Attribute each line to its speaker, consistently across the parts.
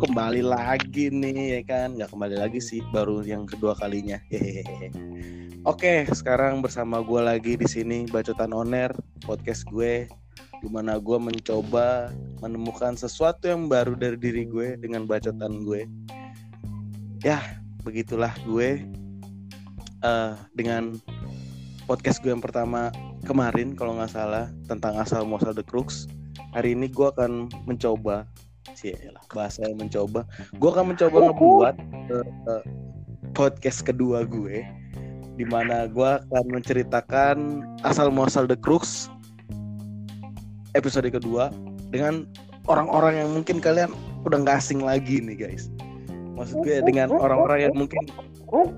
Speaker 1: kembali lagi nih ya kan? Nggak kembali lagi sih baru yang kedua kalinya. Oke sekarang bersama gue lagi di sini bacotan oner podcast gue di mana gue mencoba menemukan sesuatu yang baru dari diri gue dengan bacotan gue. Ya begitulah gue uh, dengan podcast gue yang pertama kemarin kalau nggak salah tentang asal muasal the crux. Hari ini gue akan mencoba sih lah bahasa yang mencoba. Gue akan mencoba ngebuat uh, uh, podcast kedua gue di mana gue akan menceritakan asal muasal The Crux episode kedua dengan orang-orang yang mungkin kalian udah nggak asing lagi nih guys. Maksud gue dengan orang-orang yang mungkin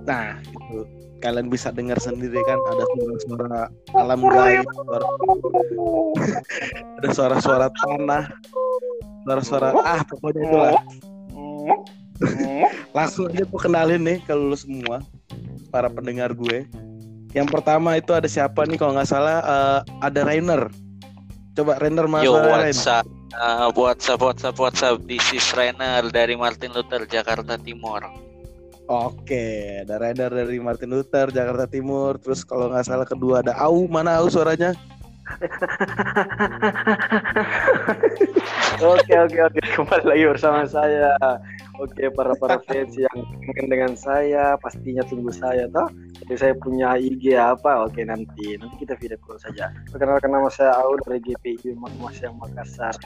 Speaker 1: nah itu kalian bisa dengar sendiri kan ada suara-suara alam gaib suara ada suara-suara tanah suara-suara ah pokoknya itulah. Langsung aja gue kenalin nih kalau lu semua para pendengar gue. Yang pertama itu ada siapa nih kalau nggak salah uh, ada Rainer. Coba Rainer
Speaker 2: mas. Yo WhatsApp uh, WhatsApp WhatsApp WhatsApp this is Rainer dari Martin Luther Jakarta Timur.
Speaker 1: Oke, ada Rainer dari Martin Luther Jakarta Timur. Terus kalau nggak salah kedua ada Au, mana Au suaranya?
Speaker 3: oke oke oke kembali lagi bersama saya. Oke para para fans yang ingin dengan saya pastinya tunggu saya toh. Jadi saya punya IG apa? Oke nanti nanti kita video call saja. Perkenalkan nama saya Au dari GPI Mas yang Makassar.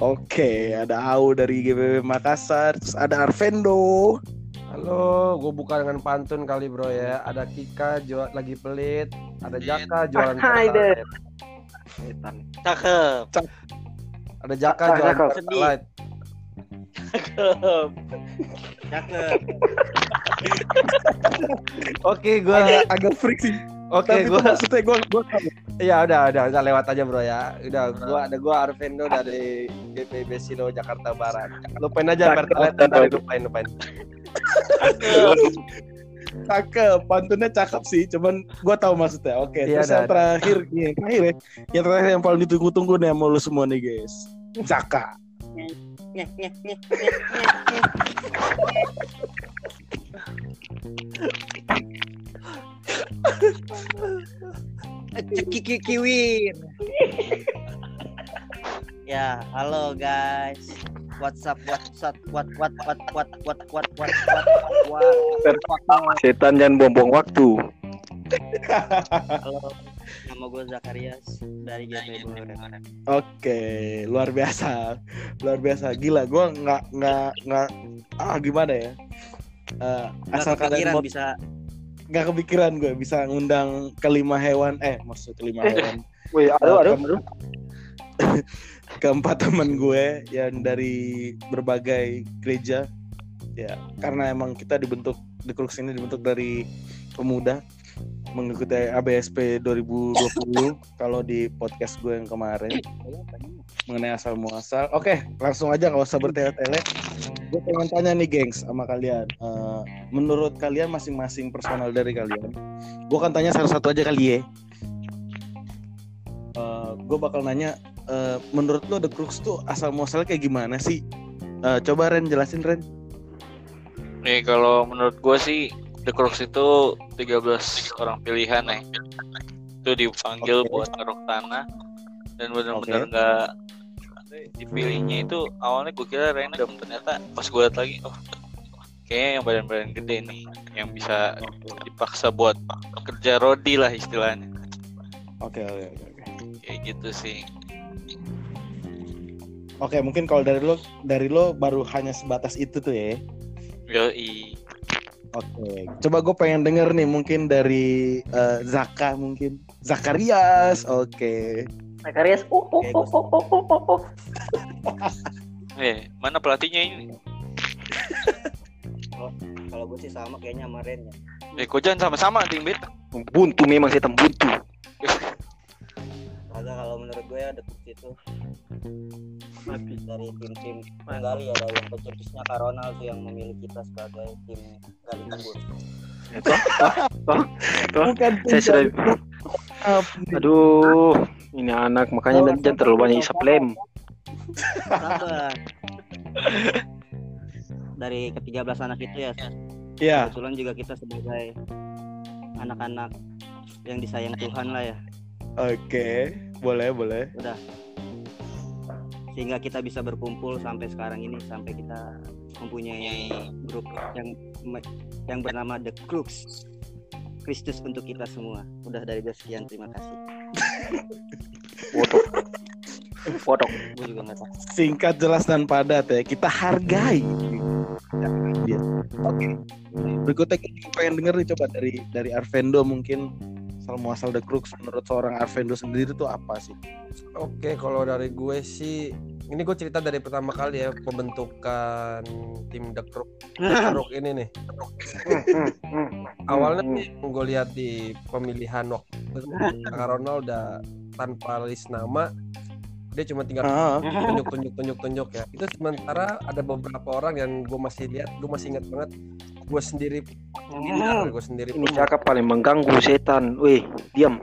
Speaker 1: Oke, ada Au dari GPI Makassar, terus ada Arvendo.
Speaker 4: Halo, gue buka dengan pantun kali bro ya. Ada Kika jual lagi pelit, ada Jaka jualan
Speaker 3: Hai deh.
Speaker 2: Cakep.
Speaker 4: Ada Jaka jualan
Speaker 2: Cakep. Cakep. Cakep.
Speaker 1: Oke, gue agak freak sih.
Speaker 4: Oke, gue
Speaker 1: maksudnya gue gue
Speaker 4: Iya udah udah udah lewat aja bro ya. Udah gua ada gua Arvendo dari GPB Silo Jakarta Barat. Lupain aja dari lupain lupain.
Speaker 1: Cakep pantunnya cakep sih cuman gue tahu maksudnya. Oke okay, iya, terus yang terakhir nih yang terakhir ya. Yang terakhir yang paling ditunggu-tunggu nih sama lu semua nih guys. Zaka
Speaker 2: Kiki kiwin. ya, halo guys. WhatsApp WhatsApp what what what what what what what
Speaker 3: what Setan jangan buang-buang waktu.
Speaker 2: Halo, nama gue Zakarias dari GP
Speaker 1: Oke, luar biasa, luar biasa, gila. Gue nggak nggak nggak ah gimana ya? Uh, asal kalian mau bisa nggak kepikiran gue bisa ngundang kelima hewan eh maksud kelima hewan.
Speaker 3: Wih, aduh, aduh, aduh.
Speaker 1: keempat teman gue yang dari berbagai gereja. Ya karena emang kita dibentuk di Crux ini dibentuk dari pemuda mengikuti ABSP 2020 kalau di podcast gue yang kemarin. Mengenai asal muasal. Oke langsung aja nggak usah bertele-tele. Gue pengen tanya nih gengs sama kalian. Uh, menurut kalian masing-masing personal dari kalian gue akan tanya satu-satu aja kali ya. Uh, gue bakal nanya uh, menurut lo The Crux tuh asal muasalnya kayak gimana sih? Uh, coba Ren jelasin Ren.
Speaker 2: Nih kalau menurut gue sih The Crux itu 13 orang pilihan nih. Itu dipanggil okay. buat ngeruk tanah dan benar-benar nggak okay. dipilihnya itu awalnya gue kira random ternyata pas gue lihat lagi oh kayaknya yang badan-badan gede nih yang bisa dipaksa buat kerja rodi lah istilahnya.
Speaker 1: Oke okay, oke okay, oke. Okay.
Speaker 2: Kayak gitu sih.
Speaker 1: Oke, mungkin kalau dari lo dari lo baru hanya sebatas itu tuh ya.
Speaker 2: Yoi.
Speaker 1: Oke, coba gue pengen denger nih mungkin dari uh, Zaka mungkin Zakarias. Oke.
Speaker 3: Zakarias. Oh, oh, oh, oh, oh, oh, oh.
Speaker 2: eh, mana pelatihnya ini?
Speaker 5: kalau gue sih sama kayaknya sama Ren ya.
Speaker 2: Eh, kok jangan sama-sama bet.
Speaker 3: Buntu memang sih buntu.
Speaker 5: Kagak kalau menurut gue ya detik itu. Dari tim-tim gali ada yang pencetusnya Karona tuh yang memilih kita sebagai tim gali tembus.
Speaker 3: Bukan saya sudah Aduh, ini anak makanya oh, jangan terlalu banyak isap lem.
Speaker 5: dari ke-13 anak itu ya
Speaker 1: Iya.
Speaker 5: kebetulan juga kita sebagai anak-anak yang disayang Tuhan lah ya.
Speaker 1: Oke, boleh boleh.
Speaker 5: udah sehingga kita bisa berkumpul sampai sekarang ini sampai kita mempunyai grup yang yang bernama The Crooks Kristus untuk kita semua udah dari gue sekian terima kasih
Speaker 3: Foto. Foto.
Speaker 5: gue juga nggak tahu
Speaker 1: Singkat, jelas dan padat ya. Kita hargai. Oke. Berikutnya kita pengen denger nih coba dari dari Arvendo mungkin asal muasal The Crooks menurut seorang Arvendo sendiri tuh apa sih?
Speaker 4: Oke, kalau dari gue sih, ini gue cerita dari pertama kali ya pembentukan tim The Crook, The Crook ini nih. Awalnya nih gue lihat di pemilihan waktu Ronald udah tanpa list nama, dia cuma tinggal
Speaker 1: Ah,
Speaker 4: tunjuk tunjuk tunjuk tunjuk ya. Itu sementara ada beberapa orang yang gue masih lihat, gue masih ingat banget, gue sendiri, gue sendiri
Speaker 3: Ini
Speaker 4: pun
Speaker 3: cakap paling mengganggu setan. Wih, diam.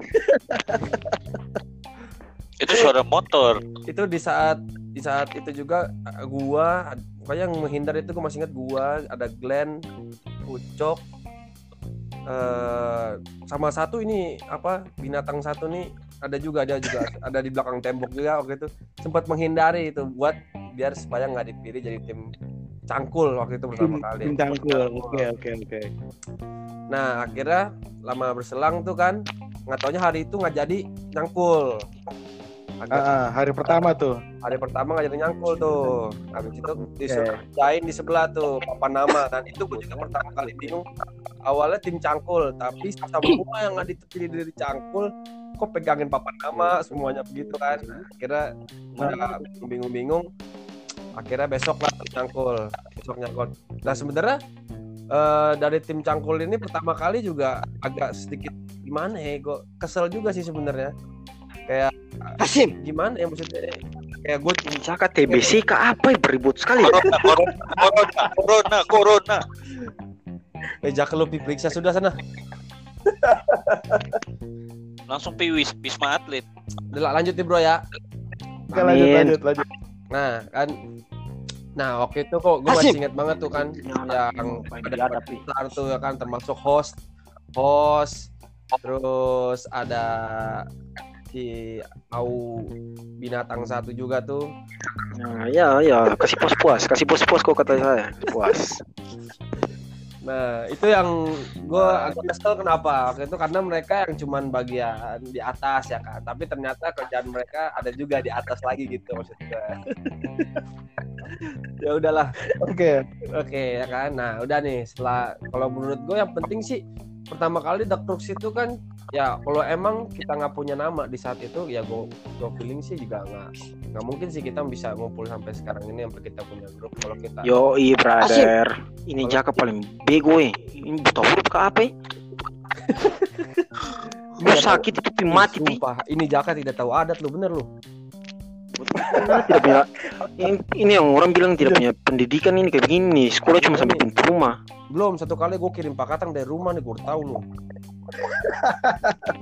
Speaker 2: Itu suara motor.
Speaker 4: itu di saat di saat itu juga uh, gua pokoknya yang menghindar itu gua masih ingat gua ada Glenn Ucok eh sama satu ini apa binatang satu nih ada juga ada juga ada di belakang tembok juga waktu itu sempat menghindari itu buat biar supaya nggak dipilih jadi tim cangkul waktu itu pertama kali.
Speaker 1: tim cangkul. Oke oke oke.
Speaker 4: nah akhirnya lama berselang tuh kan nggak taunya hari itu nggak jadi cangkul
Speaker 1: Ah, ah, hari pertama tuh.
Speaker 4: hari pertama nggak jadi nyangkul tuh. Habis itu diserjain di sebelah tuh papan nama. Dan itu gue juga pertama kali bingung awalnya tim cangkul tapi semua yang nggak dipilih dari cangkul kok pegangin papan nama semuanya begitu kan. Kira udah bingung-bingung akhirnya besok lah cangkul besok nyangkul nah sebenarnya eh, dari tim cangkul ini pertama kali juga agak sedikit gimana ya gue kesel juga sih sebenarnya kayak
Speaker 5: Hasim
Speaker 4: gimana ya maksudnya kayak gue
Speaker 3: cakap TBC ke apa ya beribut sekali.
Speaker 2: Corona, corona, corona, corona, corona.
Speaker 4: Eh, Jaka lu diperiksa sudah sana.
Speaker 2: Langsung piwis, wisma atlet.
Speaker 4: Udah lanjut nih bro ya.
Speaker 1: Oke lanjut
Speaker 3: Amin.
Speaker 1: lanjut lanjut.
Speaker 4: Nah kan, nah waktu itu kok gue masih ingat banget tuh kan yang ada besar tuh ya kan termasuk host, host, terus ada si Au binatang satu juga tuh.
Speaker 3: Nah, ya, ya, kasih puas-puas, kasih puas-puas kok kata saya. Puas.
Speaker 4: Nah itu yang gue agak kesel kenapa waktu itu karena mereka yang cuman bagian di atas ya kan, tapi ternyata kerjaan mereka ada juga di atas lagi gitu maksud gue. ya udahlah
Speaker 1: Oke.
Speaker 4: Oke ya kan. Nah udah nih setelah kalau menurut gue yang penting sih pertama kali The Crooks itu kan ya kalau emang kita nggak punya nama di saat itu ya gue gue feeling sih juga nggak nggak mungkin sih kita bisa ngumpul sampai sekarang ini sampai kita punya grup kalau kita
Speaker 3: Yo, iya brother. Ini cakap paling bego eh. Ini buta huruf ke apa eh? Lu sakit itu pi mati pi.
Speaker 4: Sumpah, ini Jaka tidak tahu adat lu bener lu.
Speaker 3: Tidak punya ini, ini yang orang bilang tidak punya pendidikan ini kayak begini sekolah cuma sampai pintu rumah
Speaker 4: Belum satu kali gue kirim Pak Katang dari rumah nih gue tahu lu.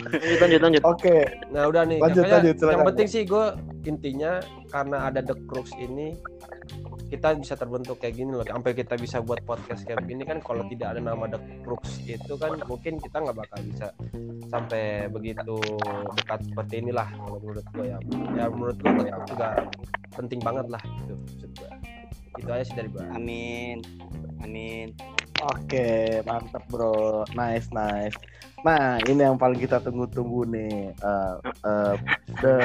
Speaker 3: lanjut lanjut lanjut
Speaker 1: Oke.
Speaker 4: Nah udah nih,
Speaker 1: Lanjut,
Speaker 4: makanya
Speaker 1: lanjut,
Speaker 4: yang penting sih gue intinya karena ada The Crooks ini kita bisa terbentuk kayak gini loh. Sampai kita bisa buat podcast kayak begini kan kalau tidak ada nama The Crooks itu kan mungkin kita nggak bakal bisa sampai begitu dekat seperti inilah kalau menurut gue ya. Ya menurut gue juga penting banget lah gitu maksud gue. Itu aja sih dari gue.
Speaker 5: Amin Amin
Speaker 1: Oke, mantap bro. Nice, nice. Nah, ini yang paling kita tunggu-tunggu nih. Eh, eh, the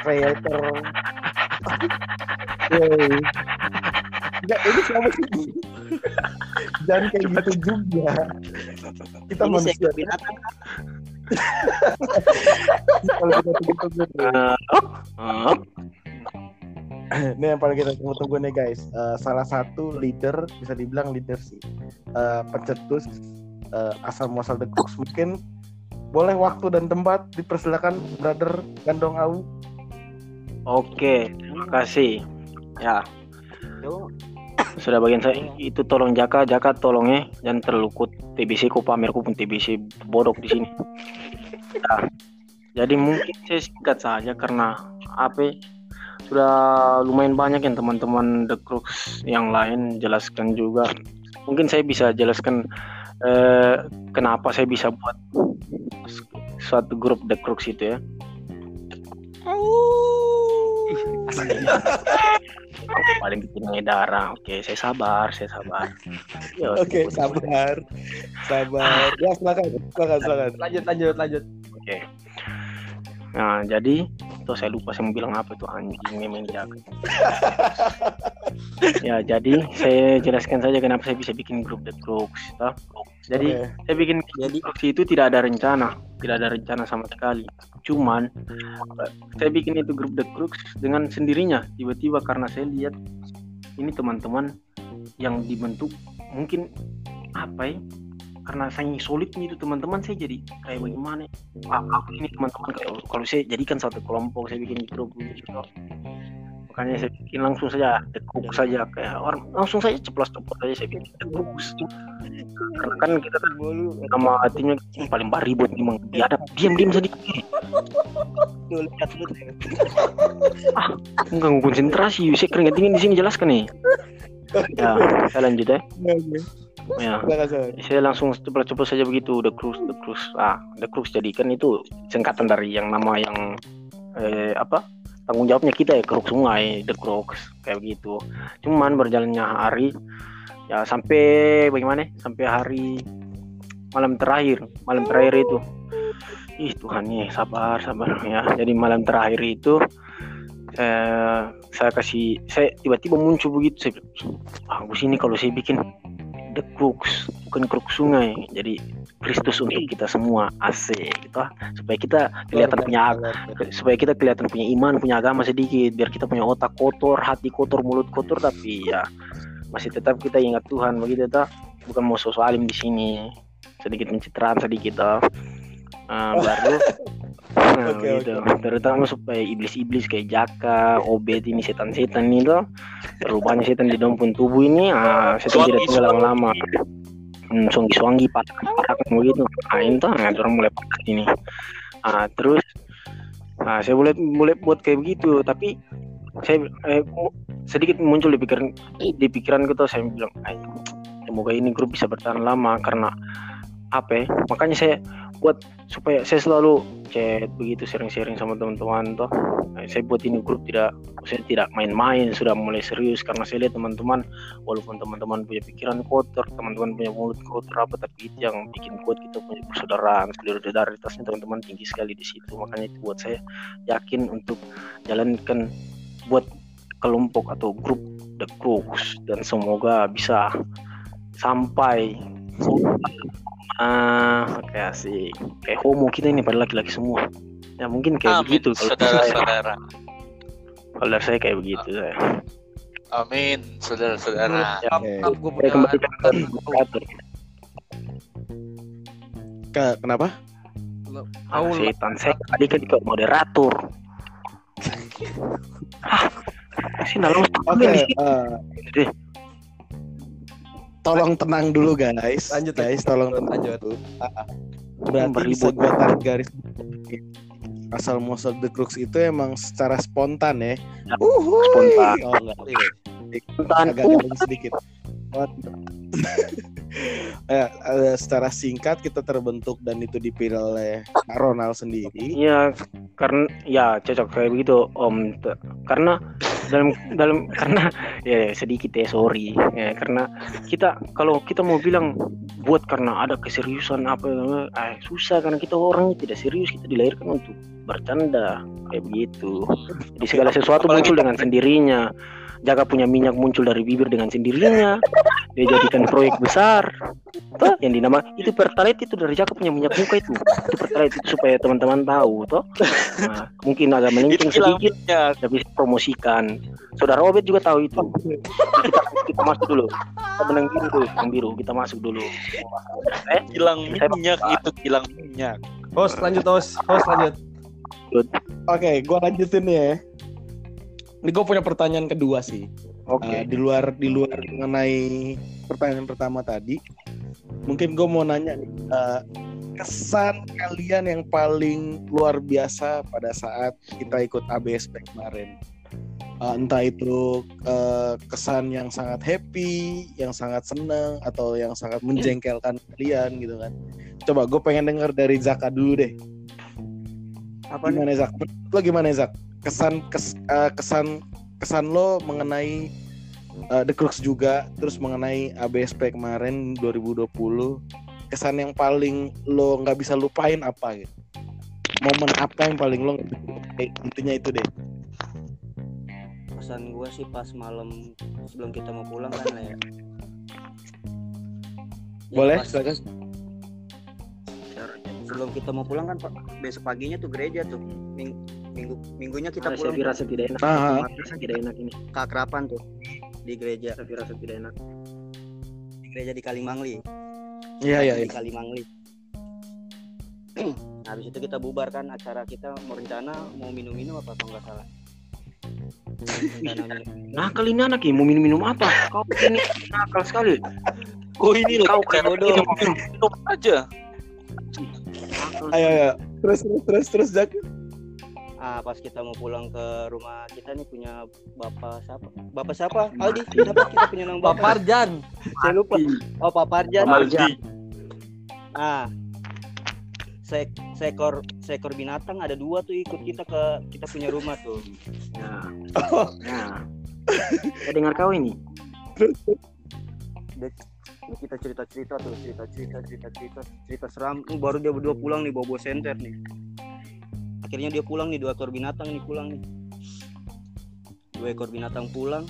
Speaker 1: creator. Yay. Enggak, ini siapa sih? Jangan kayak gitu juga. Kita
Speaker 5: Ini
Speaker 1: manusia.
Speaker 5: binatang
Speaker 1: Kalau kita tunggu-tunggu nih.
Speaker 3: Ah,
Speaker 1: Ini yang paling kita tunggu-tunggu nih guys. Eh, salah satu leader, bisa dibilang leader sih. Eh, pencetus eh, asal muasal The Crooks. Mungkin boleh waktu dan tempat dipersilakan brother Gandong Au.
Speaker 3: oke terima kasih ya
Speaker 5: Tuh,
Speaker 3: sudah bagian saya itu tolong Jaka Jaka tolong ya jangan terlukut TBC ku pamer ku pun TBC bodok di sini Ya. jadi mungkin saya singkat saja karena apa
Speaker 6: sudah lumayan banyak yang teman-teman The Crux yang lain jelaskan juga. Mungkin saya bisa jelaskan eh, kenapa saya bisa buat suatu grup The Crux itu ya. paling bikin darah. Oke, saya sabar, saya sabar.
Speaker 1: Oke, sabar. Sabar. Ya, silakan. Silakan, silakan.
Speaker 4: Lanjut lanjut lanjut.
Speaker 6: Oke. Nah, jadi tuh saya lupa saya mau bilang apa tuh anjing memang jaga. ya, jadi saya jelaskan saja kenapa saya bisa bikin grup The Crooks, toh. Jadi
Speaker 1: Oke.
Speaker 6: saya bikin jadi Crooks itu tidak ada rencana, tidak ada rencana sama sekali. Cuman eh, saya bikin itu grup The Crooks dengan sendirinya. Tiba-tiba karena saya lihat ini teman-teman yang dibentuk mungkin apa ya? Karena saya solidnya itu teman-teman saya jadi kayak bagaimana? Ah, aku ini teman-teman kalau kalau saya jadikan satu kelompok saya bikin grup gitu. Makanya saya bikin langsung saja The Crooks saja kayak orang langsung saja ceplos-ceplos saja saya bikin Crooks. Karena kan kita kan nama timnya yang paling baribut memang biadab diam-diam sedikit. ah, mengganggu konsentrasi. Saya keringat dingin di sini jelaskan nih. Ya, saya lanjut ya. Ya,
Speaker 1: Silakan, silakan.
Speaker 6: saya langsung cepet-cepet saja begitu The Crux, The Crux. Ah, The Crux jadi kan itu singkatan dari yang nama yang eh, apa? Tanggung jawabnya kita ya Crux Sungai, The Crux kayak begitu. Cuman berjalannya hari ya sampai bagaimana? Sampai hari malam terakhir, malam terakhir itu. Ih Tuhan nih, sabar, sabar ya. Jadi malam terakhir itu eh, saya kasih saya tiba-tiba muncul begitu saya bagus ini kalau saya bikin the crux bukan crux sungai jadi Kristus untuk kita semua AC gitu ah. supaya kita kelihatan punya supaya kita kelihatan punya iman punya agama sedikit biar kita punya otak kotor hati kotor mulut kotor tapi ya masih tetap kita ingat Tuhan begitu tak bukan mau sosok alim di sini. Sedikit pencitraan sedikit ah. Ah, baru. Nah,
Speaker 1: Oke,
Speaker 6: gitu. terutama supaya iblis-iblis kayak Jaka, Obed ini setan-setan ini tuh perubahannya setan di dalam pun tubuh ini. Ah, setan tidak tinggal lama-lama hmm, songgi-songgi patah-patah begitu. Ah ini tuh nah, orang mulai patah ini ah, terus ah, saya boleh boleh buat kayak begitu tapi saya eh, sedikit muncul di pikiran di pikiran gitu saya bilang "Ay, semoga ini grup bisa bertahan lama karena apa ya? Makanya saya buat supaya saya selalu chat begitu sharing-sharing sama teman-teman toh. Nah, saya buat ini grup tidak saya tidak main-main sudah mulai serius karena saya lihat teman-teman walaupun teman-teman punya pikiran kotor teman-teman punya mulut kotor apa tapi itu yang bikin kuat kita punya persaudaraan solidaritasnya teman-teman tinggi sekali di situ. Makanya itu buat saya yakin untuk jalankan buat kelompok atau grup The Crooks. Dan semoga bisa sampai ah kayak asik kayak homo kita ini pada laki-laki semua ya mungkin kayak
Speaker 2: Amin,
Speaker 6: begitu
Speaker 2: saudara-saudara.
Speaker 6: kalau dari saya kayak begitu saya
Speaker 2: Amin, saudara-saudara.
Speaker 6: ya,
Speaker 1: Oke.
Speaker 4: Maaf, gue
Speaker 6: kembalikan ke moderator.
Speaker 1: Ke- kenapa?
Speaker 6: Ah,
Speaker 4: Aul.
Speaker 6: setan saya tadi kan ke moderator ah sih nalar
Speaker 1: Oke,
Speaker 6: sini.
Speaker 1: Tolong tenang dulu guys.
Speaker 4: Lanjut,
Speaker 1: guys, tolong tenang
Speaker 4: lanjut.
Speaker 1: dulu. Ah, ah. Berarti bisa gua tarik garis asal muasal The Crooks itu emang secara spontan ya.
Speaker 6: Ya,
Speaker 1: Uhuy.
Speaker 6: spontan.
Speaker 1: Oh, enggak.
Speaker 6: Spontan.
Speaker 1: Agak
Speaker 6: Uh,
Speaker 1: sedikit. Ya, secara singkat kita terbentuk dan itu dipilih oleh Ronald sendiri.
Speaker 6: Iya, karena ya cocok kayak begitu Om. Karena dalam dalam karena ya sedikit ya sorry ya karena kita kalau kita mau bilang buat karena ada keseriusan apa eh, susah karena kita orangnya tidak serius kita dilahirkan untuk bercanda kayak begitu. Jadi segala sesuatu muncul dengan sendirinya. Jaga punya minyak muncul dari bibir dengan sendirinya. Dia jadikan proyek besar. Toh, yang dinama itu pertalite itu dari Jaka punya minyak muka itu. Itu pertalite itu supaya teman-teman tahu toh. Nah, mungkin agak melenceng sedikit tapi promosikan. Saudara Obed juga tahu itu. Kita kita masuk dulu. Kita benang biru dulu, benang biru. Kita masuk dulu. Eh,
Speaker 2: Hilang
Speaker 6: Saya-
Speaker 2: minyak itu hilang minyak.
Speaker 4: Host lanjut host, host lanjut.
Speaker 1: Oke, gua lanjutin ya. Ini gue punya pertanyaan kedua sih.
Speaker 6: oke.
Speaker 1: Uh, di luar di luar mengenai pertanyaan pertama tadi, mungkin gue mau nanya nih, uh, kesan kalian yang paling luar biasa pada saat kita ikut ABSP kemarin. Uh, entah itu uh, kesan yang sangat happy, yang sangat senang, atau yang sangat menjengkelkan kalian gitu kan. Coba gue pengen denger dari Zaka dulu deh.
Speaker 5: Apa nih?
Speaker 1: Gimana Zak? Lo gimana Zak? Kesan kes, uh, kesan kesan lo mengenai uh, The Crux juga, terus mengenai ABSP kemarin 2020, kesan yang paling lo nggak bisa lupain apa gitu? Momen apa yang paling lo lupain? intinya itu deh.
Speaker 5: Pesan gue sih pas malam sebelum kita mau pulang kan lah ya. Ya,
Speaker 1: Boleh,
Speaker 5: pas
Speaker 1: silakan.
Speaker 5: sebelum kita mau pulang kan Pak, besok paginya tuh gereja tuh. Ming- minggu minggunya kita
Speaker 6: saya
Speaker 5: pulang
Speaker 6: rasa tidak enak.
Speaker 1: Ah, ah.
Speaker 6: Rasa tidak enak ini.
Speaker 5: keakrapan tuh di gereja
Speaker 6: Saya rasa tidak enak.
Speaker 5: di gereja di Kalimangli.
Speaker 1: Iya iya
Speaker 5: di
Speaker 1: iya.
Speaker 5: Kalimangli. Habis itu kita bubar kan acara kita mau rencana mau minum-minum apa kalau nggak salah. Minum.
Speaker 6: Nakal ini anak ya, mau minum-minum apa? Kau ini nakal sekali.
Speaker 2: Oh ini loh,
Speaker 6: Kau
Speaker 2: cara
Speaker 6: bodoh.
Speaker 2: minum, minum aja.
Speaker 1: Ayo ayo. Terus terus terus terus Zak.
Speaker 5: Ah pas kita mau pulang ke rumah kita nih punya bapak siapa? Bapak siapa? Aldi. Siapa kita punya nama
Speaker 4: Pak
Speaker 5: bapak?
Speaker 4: Parjan.
Speaker 5: Saya lupa. Oh Pak Parjan.
Speaker 6: Marjan.
Speaker 5: Ah. Se seekor seekor binatang ada dua tuh ikut kita ke kita punya rumah tuh.
Speaker 6: Nah,
Speaker 1: Oh,
Speaker 6: nah. Saya dengar kau ini.
Speaker 5: kita cerita cerita tuh cerita cerita cerita cerita cerita seram Uh, baru dia berdua pulang nih bawa bawa senter nih akhirnya dia pulang nih dua ekor binatang nih pulang nih. Dua ekor binatang pulang.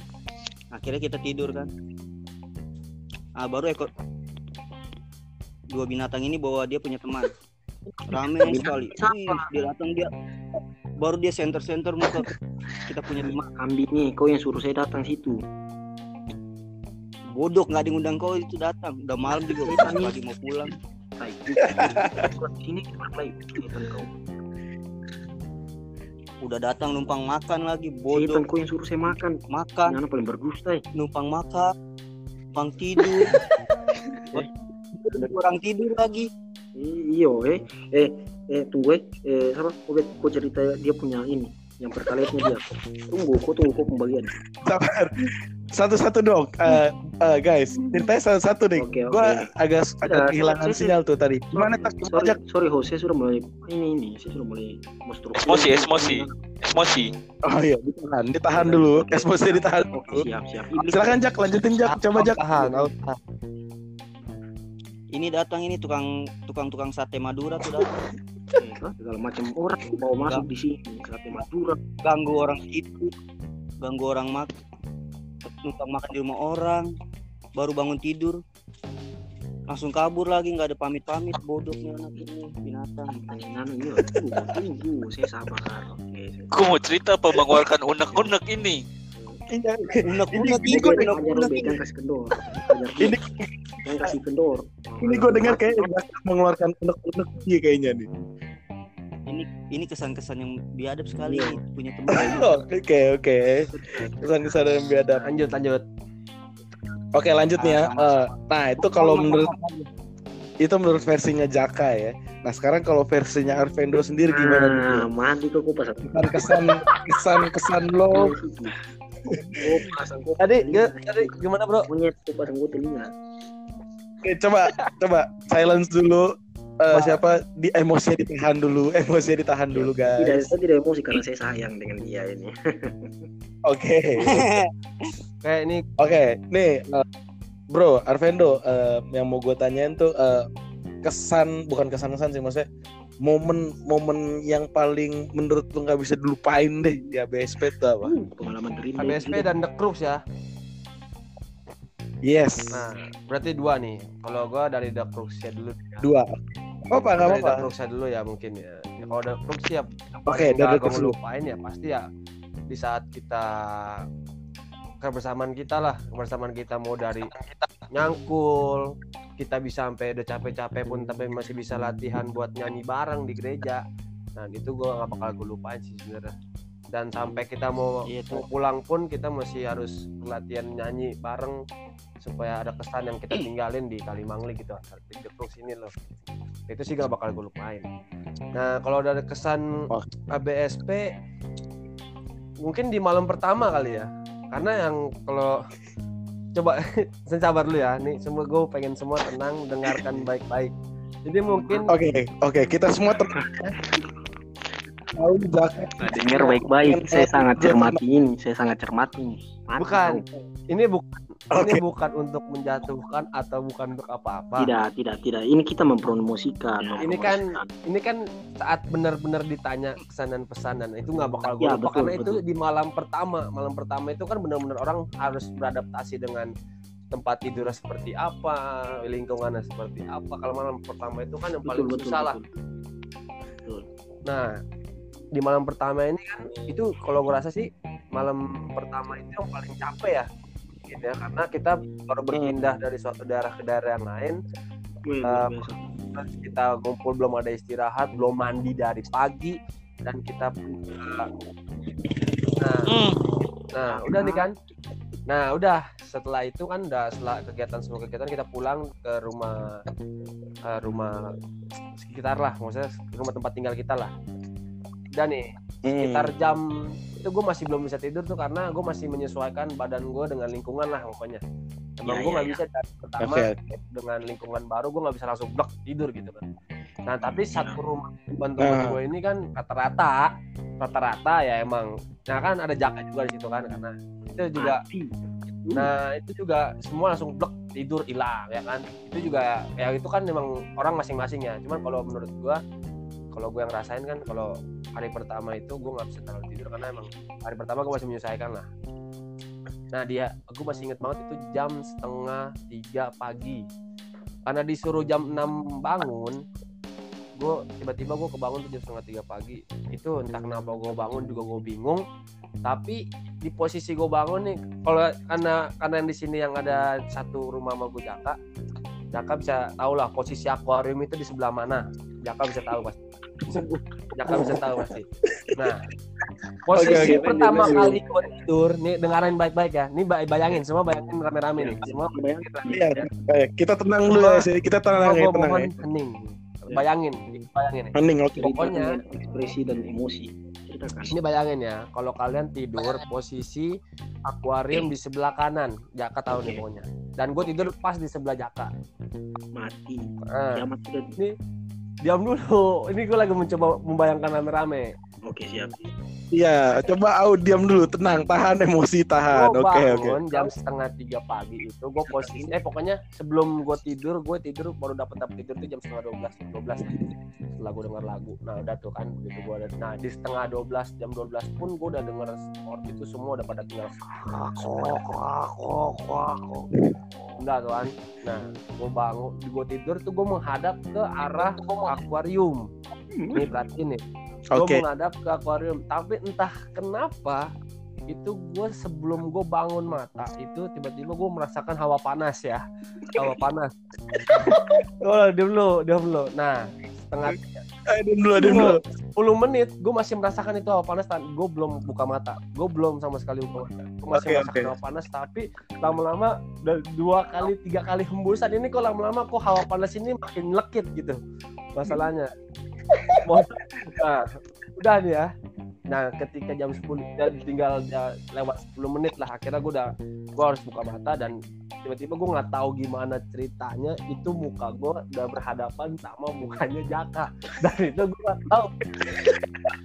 Speaker 5: Akhirnya kita tidur kan. Ah baru ekor dua binatang ini bawa dia punya teman. Rame sekali? Wih, dia datang dia. Baru dia center center muka. Kita punya teman
Speaker 6: Kambing nih, kau yang suruh saya datang situ.
Speaker 5: bodoh nggak diundang kau itu datang. Udah malam juga lagi mau pulang.
Speaker 6: Sini baik. Setan kau.
Speaker 5: Udah datang numpang makan lagi bodoh
Speaker 6: Setan kau yang suruh saya makan.
Speaker 5: makan
Speaker 6: Mana paling berdusta. eh.
Speaker 5: numpang makan numpang tidur orang tidur lagi
Speaker 6: Iyo, eh, eh, eh, tunggu, eh, eh, apa? Kau, bet- kau cerita dia punya ini, yang pertalitnya dia. Tunggu, kau tunggu kau pembagian.
Speaker 1: sabar. Satu-satu dong. Eh, eh, guys, ceritanya satu-satu nih.
Speaker 6: Oke, oke.
Speaker 1: Gua agak agak
Speaker 6: Sudah,
Speaker 1: kehilangan
Speaker 6: saya-
Speaker 1: sinyal tuh tadi. Gimana tak
Speaker 6: Sorry,
Speaker 1: ajak?
Speaker 6: sorry host, saya sudah mulai ini ini, saya sudah mulai menstruktur.
Speaker 2: Emosi, emosi. Emosi.
Speaker 1: Oh iya, ditahan, ditahan dulu. Emosi ditahan
Speaker 6: Oke,
Speaker 1: dulu.
Speaker 6: siap, siap. Iblis.
Speaker 1: Silakan Jak, lanjutin Jak. Coba Jak.
Speaker 4: Tahan,
Speaker 5: ini datang ini tukang tukang tukang sate Madura tuh datang
Speaker 6: segala macam orang bawa masuk di sini, sate Madura.
Speaker 5: ganggu orang itu ganggu orang makan numpang makan di rumah orang baru bangun tidur langsung kabur lagi nggak ada pamit pamit bodohnya anak ini binatang
Speaker 6: iya, saya sabar. Oke,
Speaker 2: Gue mau cerita apa mengeluarkan unek-unek ini.
Speaker 1: Iya.
Speaker 5: unek
Speaker 1: Ini-
Speaker 5: unek
Speaker 1: ini
Speaker 5: ini
Speaker 6: kasih kendor.
Speaker 1: Ini
Speaker 6: jangan kasih kendor.
Speaker 1: ini gue dengar kayak mengeluarkan unek-unek dia kayaknya nih.
Speaker 5: Ini ini kesan-kesan yang biadab sekali
Speaker 6: Iya.
Speaker 5: punya teman
Speaker 1: Oh, Oke oke. Kesan-kesan yang biadab.
Speaker 4: Lanjut, lanjut.
Speaker 1: Oke lanjut nih ya. Eh, nah itu kalau menurut itu menurut versinya Jaka ya. Nah sekarang kalau versinya Arvendo sendiri gimana nih?
Speaker 6: Nah, mati kok pasang.
Speaker 1: Kesan kesan kesan kesan lo.
Speaker 6: Oh.
Speaker 4: Tadi, tadi gimana bro?
Speaker 6: Monyet kau pasang kau telinga.
Speaker 1: Oke coba coba silence dulu. Eh, siapa di emosinya ditahan dulu, emosinya ditahan dulu
Speaker 6: Tidak,
Speaker 1: guys.
Speaker 6: saya tidak emosi karena saya sayang dengan dia ini.
Speaker 1: Oke
Speaker 4: Kayak ini
Speaker 1: oke nih eh, bro Arvendo eh, yang mau gue tanyain tuh eh, kesan bukan kesan kesan sih maksudnya momen momen yang paling menurut lu nggak bisa dilupain deh di ABSP itu apa?
Speaker 6: Uh, pengalaman terindah.
Speaker 4: ABSP dan The Crux ya.
Speaker 1: Yes
Speaker 4: Nah, berarti dua nih. Kalau gua dari The Crux ya dulu.
Speaker 1: dua. Apa nggak
Speaker 4: Dari The
Speaker 1: apa-apa?
Speaker 4: Ya dulu ya mungkin ya. ya kalau The Crux ya
Speaker 1: Oke
Speaker 4: paling
Speaker 1: dari dulu.
Speaker 4: lupain ya pasti ya di saat kita kebersamaan kita lah kebersamaan kita mau dari nyangkul kita bisa sampai udah capek-capek pun tapi masih bisa latihan buat nyanyi bareng di gereja nah itu gua nggak bakal gue lupain sih sebenarnya dan sampai kita mau,
Speaker 5: Iya,
Speaker 4: mau pulang pun kita masih harus latihan nyanyi bareng supaya ada kesan yang kita tinggalin di Kalimangli gitu di The Crux ini loh. Itu sih gak bakal gue lupain. Nah kalau dari kesan
Speaker 1: Oh.
Speaker 4: ABSP mungkin di malam pertama kali ya. Karena yang kalau coba sabar dulu ya nih semua gue pengen semua tenang dengarkan baik-baik. Jadi mungkin
Speaker 1: Oke, oke, kita semua tenang. Tahu Jaka
Speaker 6: dengar baik-baik saya sangat cermati ini saya sangat cermati ini
Speaker 4: bukan. Ini bukan
Speaker 1: Oke.
Speaker 4: ini bukan untuk menjatuhkan atau bukan untuk apa-apa
Speaker 6: tidak tidak tidak ini kita mempromosikan
Speaker 4: ini kan ini kan saat benar-benar ditanya kesanan pesanan itu nggak bakal gue
Speaker 6: Ya,
Speaker 4: lupa
Speaker 6: betul,
Speaker 4: karena itu
Speaker 6: betul.
Speaker 4: di malam pertama malam pertama itu kan benar-benar orang harus beradaptasi dengan tempat tidurnya seperti apa lingkungannya seperti apa kalau malam pertama itu kan yang paling
Speaker 6: betul betul,
Speaker 4: susah lah.
Speaker 6: Betul.
Speaker 4: nah di malam pertama ini kan itu kalau gue rasa sih malam pertama itu yang paling capek ya gitu ya. Karena kita baru berpindah dari suatu daerah ke daerah yang lain Eh, terus kita ngumpul belum ada istirahat belum mandi dari pagi dan kita nah
Speaker 2: Hmm.
Speaker 4: nah udah nih kan? Nah udah. Setelah itu kan udah setelah kegiatan semua kegiatan kita pulang ke rumah eh, rumah sekitar lah. Maksudnya rumah tempat tinggal kita lah. Dan nih sekitar jam itu gue masih belum bisa tidur tuh karena gue masih menyesuaikan badan gue dengan lingkungan lah pokoknya emang
Speaker 6: Ya,
Speaker 4: gue nggak
Speaker 6: ya.
Speaker 4: bisa dari pertama
Speaker 1: Oke.
Speaker 4: dengan lingkungan baru gue nggak bisa langsung blok tidur gitu kan nah tapi satu rumah teman-teman
Speaker 1: Nah.
Speaker 4: gue ini kan rata-rata rata-rata ya emang nah kan ada jaka juga di situ kan karena itu juga
Speaker 6: Mati.
Speaker 4: nah itu juga semua langsung blok tidur hilang ya kan itu juga ya itu kan memang orang masing-masing ya cuman kalau menurut gua kalau gue yang rasain kan kalau hari pertama itu gue nggak bisa terlalu tidur karena emang hari pertama gue masih menyesuaikan lah. Nah dia aku masih inget banget itu jam setengah tiga pagi. Karena disuruh jam 6 bangun gue tiba-tiba gue kebangun tuh jam setengah tiga pagi. Itu entah kenapa gue bangun juga gue bingung. Tapi di posisi gue bangun nih kalau karena karena yang di sini yang ada satu rumah sama gue Jaka Jaka bisa tahu lah posisi akuarium itu di sebelah mana. Jaka bisa tahu pasti Jaka bisa tahu pasti nah posisi
Speaker 1: Oke, oke,
Speaker 4: pertama
Speaker 1: lanjut,
Speaker 4: kali gue tidur nih dengarin baik-baik ya nih bay- bayangin semua bayangin rame-rame nih semua
Speaker 1: Iya, baik. kita tenang dulu ya, sih. kita tenang ya, tenang
Speaker 4: mohon
Speaker 1: ya.
Speaker 4: hening bayangin bayangin nih
Speaker 1: Hening, oke.
Speaker 4: Pokoknya-
Speaker 6: Ceritakan ekspresi dan emosi
Speaker 4: Ini bayangin ya, kalau kalian tidur posisi akuarium di sebelah kanan, Jaka tahu nih
Speaker 6: Oke.
Speaker 4: pokoknya. Dan gue tidur pas di sebelah Jaka.
Speaker 6: mati
Speaker 4: Eh,
Speaker 6: kiamat sudah
Speaker 4: diam dulu, ini gue lagi mencoba membayangkan rame-rame.
Speaker 6: oke siap
Speaker 1: Iya, coba au diam dulu, tenang, tahan emosi, tahan. Oke, oke.
Speaker 4: bangun jam setengah tiga pagi itu, gue posisi, eh pokoknya sebelum gue tidur, gue tidur baru dapat dapat tidur tuh jam setengah dua belas, dua belas. Setelah gue denger lagu, nah udah tuh kan, begitu gue ada, nah di setengah dua belas, jam dua belas pun gue udah denger sport itu semua udah pada tinggal kok kok kok kok udah tuh kan nah gue bangun gue tidur tuh gue menghadap ke arah akuarium nih perhatiin nih gue
Speaker 1: Oke.
Speaker 4: menghadap ke akuarium. Tapi entah kenapa itu gue sebelum gue bangun mata itu tiba-tiba gue merasakan hawa panas ya. Hawa panas. Oh diam dulu diam dulu nah setengah
Speaker 1: Eh, diam dulu, diam dulu.
Speaker 4: 10 menit gue masih merasakan itu hawa panas dan gue belum buka mata. Gue belum sama sekali buka mata. Gue masih
Speaker 1: Oke,
Speaker 4: merasakan
Speaker 1: oke.
Speaker 4: hawa panas tapi lama-lama dua kali tiga kali hembusan ini kok lama-lama kok hawa panas ini makin lekit gitu masalahnya nah, udah nih ya. Nah ketika jam 10 dan tinggal ya, lewat 10 menit lah. Akhirnya gue udah gue harus buka mata dan tiba-tiba gue nggak tahu gimana ceritanya. Itu muka gue udah berhadapan sama mukanya Jaka. Dan itu gue nggak tahu.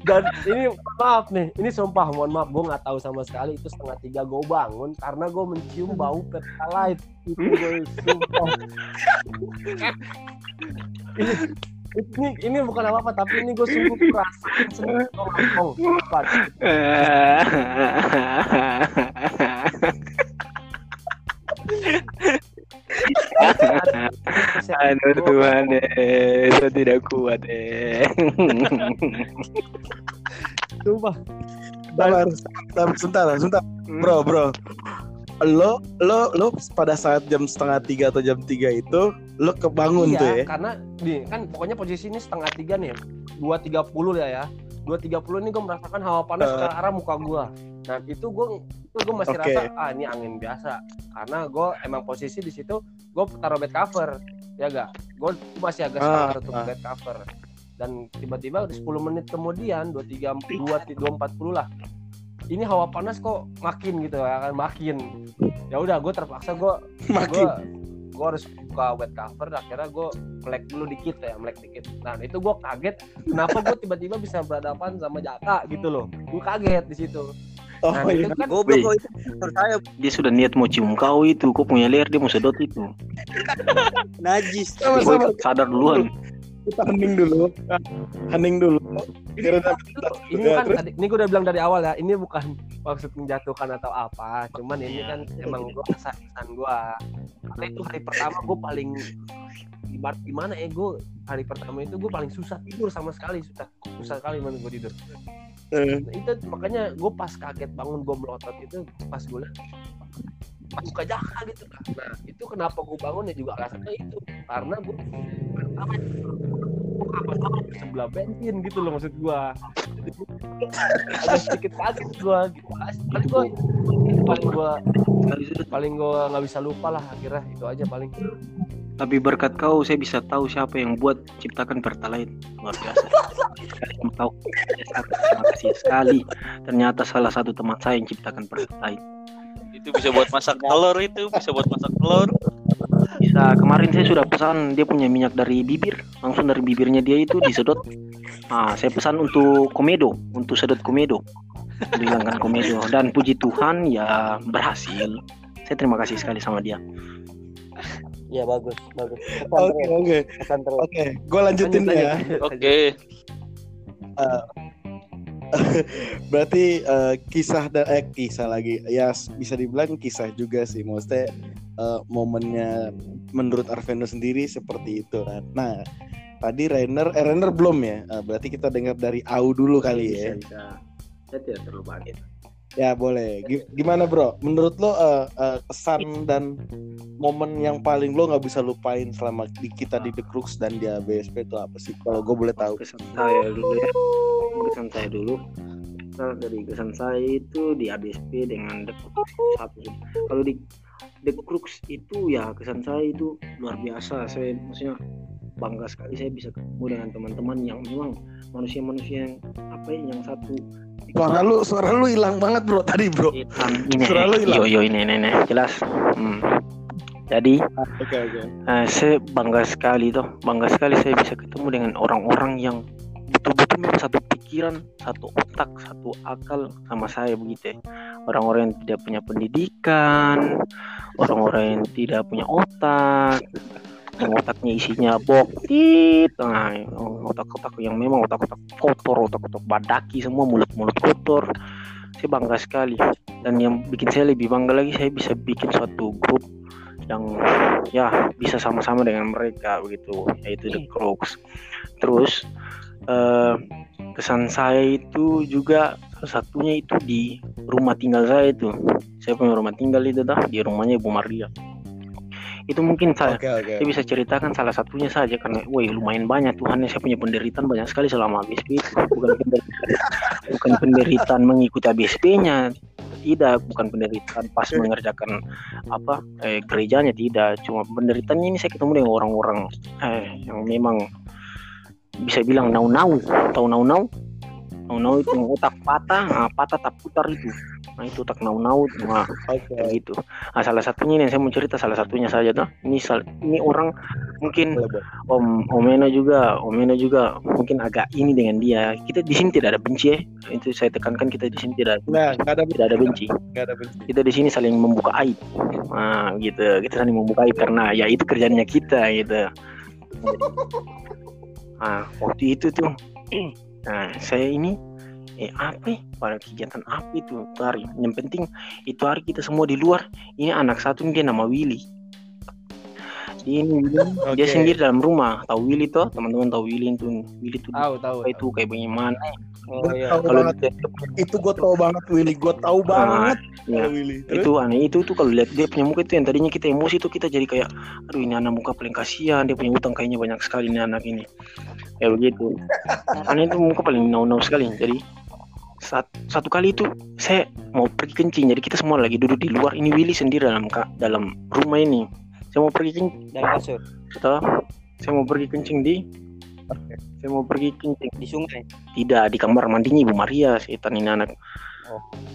Speaker 4: Dan ini maaf nih ini sumpah mohon maaf gue nggak tahu sama sekali. Itu setengah tiga gue bangun karena gue mencium bau pertalite. Itu gue sumpah ini, ini bukan apa apa tapi ini gue sungguh perasaan ngomong Apa?
Speaker 6: Aduh Tuhan eh, saya tidak kuat eh.
Speaker 4: sumpah
Speaker 1: Sabar, sabar, sebentar, sebentar. Bro, bro. Lo, lo, lo pada saat jam setengah tiga atau jam tiga itu, lo kebangun
Speaker 4: iya,
Speaker 1: tuh ya?
Speaker 4: karena di kan pokoknya posisi ini setengah tiga nih dua tiga puluh ya ya dua tiga puluh ini gue merasakan hawa panas
Speaker 1: Eh.
Speaker 4: ke arah muka gue nah itu gue itu gue masih
Speaker 1: Oke.
Speaker 4: rasa ah ini angin biasa karena gue emang posisi di situ gue taruh bed cover ya gak gue masih agak
Speaker 1: Ah,
Speaker 4: setengah tutup
Speaker 1: ah.
Speaker 4: bed cover dan tiba-tiba 10 menit kemudian dua tiga dua dua empat puluh lah ini hawa panas kok makin gitu ya kan makin ya udah gue terpaksa gue
Speaker 1: Makin.
Speaker 4: gue gue harus buka wet cover akhirnya gue melek dulu dikit ya melek dikit nah itu gue kaget kenapa gue tiba-tiba bisa berhadapan sama Jaka gitu loh gue kaget di situ
Speaker 1: Oh
Speaker 4: nah
Speaker 1: iya.
Speaker 4: itu kan
Speaker 5: Goblok
Speaker 6: Wih.
Speaker 5: kok itu menurut saya
Speaker 6: Dia sudah niat mau cium kau itu, kau punya leher dia mau sedot itu.
Speaker 5: najis.
Speaker 6: Kau
Speaker 1: Sama-sama.
Speaker 6: sadar duluan.
Speaker 1: Kita hening dulu. Hening dulu. Kira
Speaker 4: ini
Speaker 1: Ya,
Speaker 4: kan tadi, ini gue udah bilang dari awal ya ini bukan maksud menjatuhkan atau apa cuman ini
Speaker 5: Iya.
Speaker 4: kan emang gue kesan gue karena itu hari pertama gue paling ibarat gimana ya gue hari pertama itu gue paling susah tidur sama sekali susah susah sekali menurut gue tidur
Speaker 1: Eh,
Speaker 4: Nah, itu makanya gue pas kaget bangun gue melotot itu pas gue pas buka jaka gitu kan nah itu kenapa gue bangun ya juga alasannya itu karena gue pertama kapan-kapan di sebelah bensin gitu loh maksud gue agak sedikit kaget gue gitu paling gue paling gue paling gue nggak bisa lupa lah akhirnya itu aja paling
Speaker 6: Tapi berkat kau saya bisa tahu siapa yang buat ciptakan Pertalite. Luar biasa. Tahu. Terima kasih sekali. Ternyata salah satu teman saya yang ciptakan Pertalite.
Speaker 2: Itu bisa buat masak telur itu, bisa buat masak telur.
Speaker 6: Bisa kemarin saya sudah pesan dia punya minyak dari bibir, langsung dari bibirnya dia itu disedot. Ah, saya pesan untuk komedo, untuk sedot komedo. Dihilangkan komedo dan puji Tuhan ya berhasil. Saya terima kasih sekali sama dia.
Speaker 5: Iya bagus, bagus.
Speaker 1: Oke oke oke. Gue lanjutin
Speaker 4: Lanjut,
Speaker 1: ya.
Speaker 2: Oke.
Speaker 1: Berarti eh, kisah dan eh kisah lagi ya bisa dibilang kisah juga sih maksudnya eh, momennya menurut Arvendo sendiri seperti itu kan. Nah tadi Rainer eh Rainer belum ya Eh, berarti kita dengar dari Au dulu kali ya.
Speaker 6: bisa. Saya tidak terlalu kaget.
Speaker 1: Ya boleh. Gi- Gimana bro? Menurut lo eh, eh, kesan dan momen yang paling lo nggak bisa lupain selama di kita di The Crux dan di ABSP itu apa sih? Kalau gue boleh tahu.
Speaker 6: kesan saya dulu ya kesan saya dulu dari kesan saya itu di ABSP dengan The Crux satu kalau di The Crux itu ya kesan saya itu luar biasa saya maksudnya bangga sekali saya bisa ketemu dengan teman-teman yang memang manusia-manusia yang apa ya yang satu
Speaker 1: Suara lu, suara lu hilang banget bro tadi bro.
Speaker 6: Ini
Speaker 1: Suara lu hilang.
Speaker 6: yo yo ini ini, ini. jelas Hmm. jadi
Speaker 1: Oke oke.
Speaker 6: Eh, saya bangga sekali tuh, bangga sekali saya bisa ketemu dengan orang-orang yang betul-betul memang satu pikiran, satu otak, satu akal sama saya begitu. ya. Orang-orang yang tidak punya pendidikan, orang-orang yang tidak punya otak, yang otaknya isinya boktit, nah, otak-otak yang memang otak-otak kotor, otak-otak badaki semua mulut-mulut kotor. Saya bangga sekali. Dan yang bikin saya lebih bangga lagi, saya bisa bikin suatu grup yang ya bisa sama-sama dengan mereka begitu. Yaitu the crux terus eh, kesan saya itu juga salah satunya itu di rumah tinggal saya itu. Saya punya rumah tinggal itu dah di rumahnya Ibu Maria itu mungkin saya
Speaker 1: oke.
Speaker 6: saya bisa ceritakan salah satunya saja karena woi lumayan banyak Tuhan saya punya penderitaan banyak sekali selama ABSP itu bukan penderitaan, bukan penderitaan mengikuti ABSP-nya tidak bukan penderitaan pas mengerjakan apa eh, gerejanya tidak. Cuma penderitaannya ini saya ketemu dengan orang-orang eh, yang memang bisa bilang nau-nau tahu nau-nau nau-nau itu otak patah nah, patah tak putar itu. Nah itu otak nau-nau itu nah,
Speaker 1: Oke.
Speaker 6: kayak gitu. Nah, salah satunya ini yang saya mau cerita salah satunya saja tuh. Ini sal- ini orang mungkin. Om Omena juga Omena juga mungkin agak ini dengan dia. Kita di sini tidak ada benci ya. Itu saya tekankan kita di sini tidak
Speaker 1: Nah ada
Speaker 6: tidak ada benci.
Speaker 1: Nggak ada benci.
Speaker 6: kita di sini saling membuka aib. Nah gitu. Kita saling membuka aib karena ya itu kerjanya kita gitu. Nah waktu itu tuh nah saya ini eh apa ya? pada kegiatan apa itu itu hari? Yang penting itu hari kita semua di luar. Ini anak satu dia nama Willy. Dia ini Willy, dia sendiri dalam rumah. Tahu Willy tuh teman-teman tahu Willy itu? Willy tuh
Speaker 4: tahu tahu
Speaker 6: itu? kayak bagaimana
Speaker 4: oh iya
Speaker 1: tahu
Speaker 6: kalau
Speaker 1: banget. Itu gue tahu banget Willy. Gue tahu banget
Speaker 6: ya.
Speaker 1: Willy. Terus?
Speaker 6: itu aneh itu tuh kalau lihat dia punya muka itu yang tadinya kita emosi tuh kita jadi kayak aduh ini anak muka paling kasihan dia punya utang kayaknya banyak sekali ini anak ini ya begitu aneh itu muka paling nau-nau sekali jadi saat, satu kali itu saya mau pergi kencing jadi kita semua lagi duduk di luar ini Willy sendiri dalam dalam rumah ini saya mau pergi kencing
Speaker 5: Dalam kasur.
Speaker 6: saya mau pergi kencing di Saya mau pergi kencing.
Speaker 5: di sungai.
Speaker 6: Tidak di kamar mandinya Ibu Maria, setan ini anak.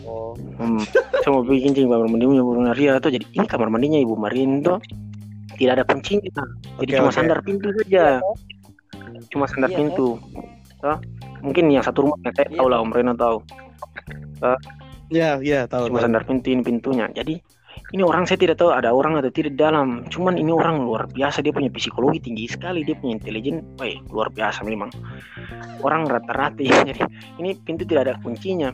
Speaker 4: Oh,
Speaker 6: Hmm. Saya mau pergi kencing kamar mandinya Ibu Maria tuh. Jadi ini kamar mandinya Ibu Maria itu tidak ada kuncinya. Jadi
Speaker 1: Oke,
Speaker 6: cuma
Speaker 1: oke.
Speaker 6: sandar pintu saja. Cuma sandar
Speaker 5: Iya,
Speaker 6: pintu. Toh? Mungkin yang satu rumah saya
Speaker 5: Iya,
Speaker 6: tahu lah Om Reno tahu.
Speaker 1: Ya, ya, tahu.
Speaker 6: Cuma
Speaker 1: tahu.
Speaker 6: sandar pintu ini pintunya. Jadi ini orang saya tidak tahu ada orang atau tidak dalam. Cuman ini orang luar biasa dia punya psikologi tinggi sekali, dia punya intelijen, wah luar biasa memang. Orang rata-rata ya. Jadi ini pintu tidak ada kuncinya.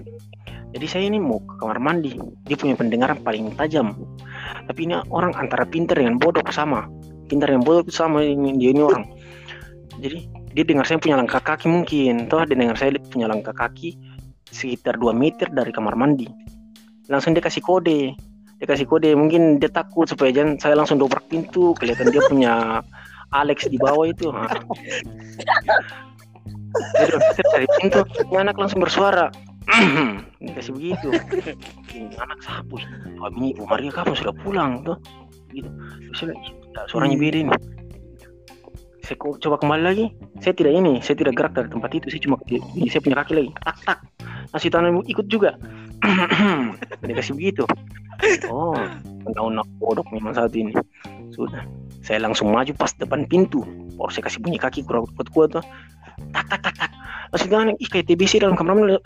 Speaker 6: Jadi saya ini mau ke kamar mandi. Dia punya pendengaran paling tajam. Tapi ini orang antara pintar dengan bodoh sama. Pintar dengan bodoh sama ini dia ini orang. Jadi dia dengar saya punya langkah kaki mungkin. Toh dia dengar saya punya langkah kaki sekitar 2 meter dari kamar mandi. Langsung dia kasih kode. Dia kasih kode mungkin dia takut supaya jangan saya langsung dobrak pintu. Kelihatan dia punya Alex di bawah itu. Nah. Jadi saya dari pintu, ini anak langsung bersuara. Kasih begitu. Ini anak sapu. Kami Ibu Maria kapan sudah pulang tuh? Gitu. Terus saya bilang, "Ih, suaranya beda ini. Saya coba kembali lagi. Saya tidak ini, saya tidak gerak dari tempat itu. Saya cuma saya punya kaki lagi. Tak tak. Nasi tanganmu ikut juga. Dia kasih begitu. Oh, undang-undang bodoh memang saat ini. Sudah. Saya langsung maju pas depan pintu. Baru saya kasih bunyi kaki kurang kuat-kuat tuh. Tak tak tak tak. Nasi tangan ih kayak TBC dalam kamar mandi.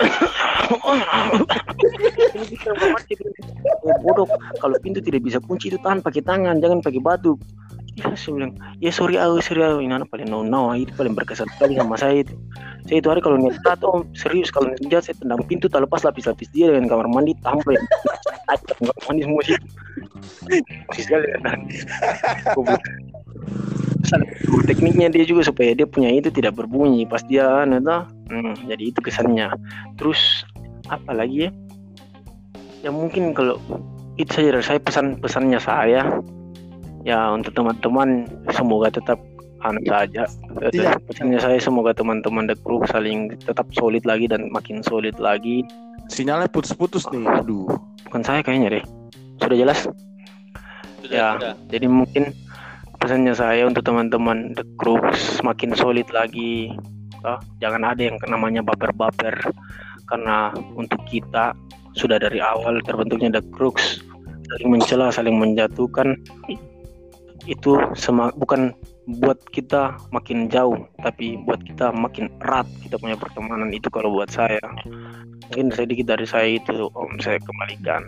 Speaker 6: Oh, bodoh. Kalau pintu tidak bisa kunci itu tahan pakai tangan, jangan pakai batu. Ya, saya bilang, ya sorry aku, sorry aku. Ini anak paling no-no, itu paling berkesan sekali sama saya itu. Saya itu hari kalau niat om serius kalau niat jahat saya tendang pintu, tak lepas lapis-lapis dia dengan kamar mandi, tampil. Aja kamar mandi semua sih. Masih sekali kan. Tekniknya dia juga supaya dia punya itu tidak berbunyi pas dia toh. Hmm, jadi itu kesannya. Terus apa lagi ya? Ya mungkin kalau itu saja dari saya pesan-pesannya saya ya untuk teman-teman semoga tetap anu saja
Speaker 1: Iya.
Speaker 6: pesannya saya semoga teman-teman The Crew saling tetap solid lagi dan makin solid lagi
Speaker 1: Sinyalnya putus-putus nih. Aduh.
Speaker 6: bukan saya kayaknya deh sudah jelas
Speaker 2: Sudah,
Speaker 6: Ya.
Speaker 2: sudah.
Speaker 6: jadi mungkin pesannya saya untuk teman-teman The Crew semakin solid lagi Ah, jangan ada yang namanya baper-baper karena untuk kita sudah dari awal terbentuknya The Crooks saling mencela saling menjatuhkan itu bukan buat kita makin jauh tapi buat kita makin erat kita punya pertemanan itu kalau buat saya mungkin sedikit dari saya itu om saya kembalikan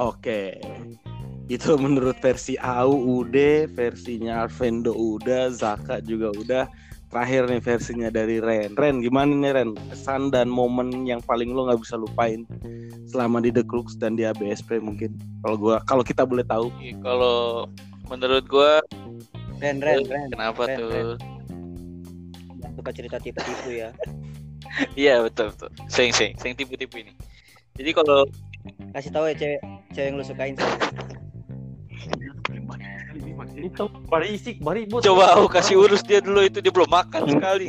Speaker 1: Oke. Itu menurut versi AU udah, versinya Arvendo udah, Zaka juga udah. Terakhir nih versinya dari Ren. Ren gimana nih Ren? Kesan dan momen yang paling lo nggak bisa lupain selama di The Crooks dan di ABSP mungkin. Kalau gua kalau kita boleh tahu.
Speaker 2: Iya, Kalau menurut gua
Speaker 5: Ren, Ren, Ren.
Speaker 2: kenapa
Speaker 5: Ren,
Speaker 2: tuh?
Speaker 5: Ren. Suka cerita tipu-tipu ya.
Speaker 2: Iya betul betul. Seng seng seng tipu-tipu ini. Jadi kalau
Speaker 5: Kasih tahu ya cewek, cewek yang lu sukain. Sel.
Speaker 4: Itu barisik, bari bos.
Speaker 2: coba aku kasih urus dia dulu itu dia belum makan sekali.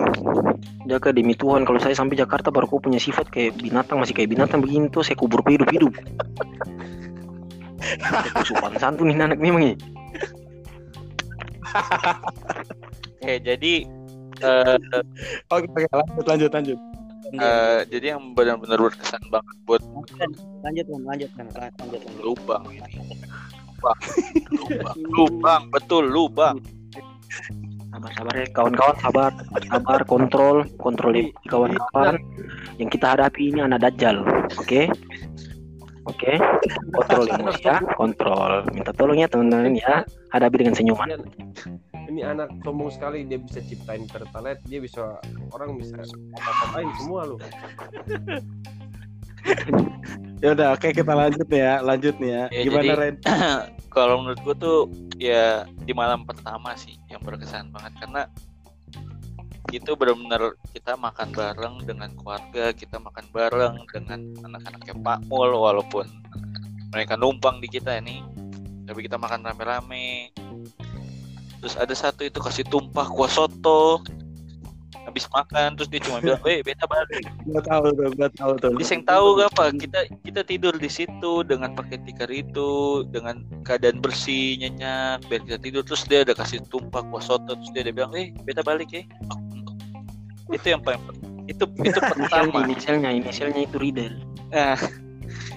Speaker 6: jaga demi Tuhan kalau saya sampai Jakarta baru kau punya sifat kayak binatang masih kayak binatang begini tuh saya kubur hidup hidup sopan santun ini anak memang ya
Speaker 2: Oke jadi eh,
Speaker 1: Oke, oke lanjut lanjut lanjut.
Speaker 2: eh, jadi yang benar-benar berkesan banget buat
Speaker 5: Lanjut, lanjut, Ren. Lanjut, lanjut.
Speaker 2: lubang ini. Lubang, lubang, lubang, betul lubang.
Speaker 6: sabar sabar ya kawan-kawan sabar. Sabar kontrol. Kontrol ini kawan-kawan. Yang kita hadapi ini anak dajjal oke? Oke? Kontrol emosi ya kontrol. Minta tolong ya teman-teman ya. Hadapi dengan senyuman.
Speaker 4: Ini, anak sombong sekali dia bisa ciptain pertalet, dia bisa orang bisa apa-apain semua lu.
Speaker 1: Ya udah, oke kita lanjut nih ya. Lanjut nih ya.
Speaker 2: Ya,
Speaker 1: Gimana
Speaker 2: jadi-
Speaker 1: Ren?
Speaker 2: Kalau menurut gua tuh ya di malam pertama sih yang berkesan banget karena itu benar-benar kita makan bareng dengan keluarga, kita makan bareng dengan anak-anaknya Pak Mul walaupun mereka numpang di kita ini, tapi kita makan rame-rame. Terus ada satu itu kasih tumpah kuah soto. Habis makan terus dia cuma bilang eh beta balik
Speaker 1: Gua tahu tuh, gua tahu tuh.
Speaker 2: Dia yang tahu gak apa kita kita tidur di situ dengan pakai tikar itu dengan keadaan bersih nyenyak biar kita tidur terus dia ada kasih tumpah kuah soto terus dia ada bilang eh beta balik ya itu yang paling itu itu pertama
Speaker 6: inisialnya, inisialnya itu Riddle.
Speaker 2: Nah,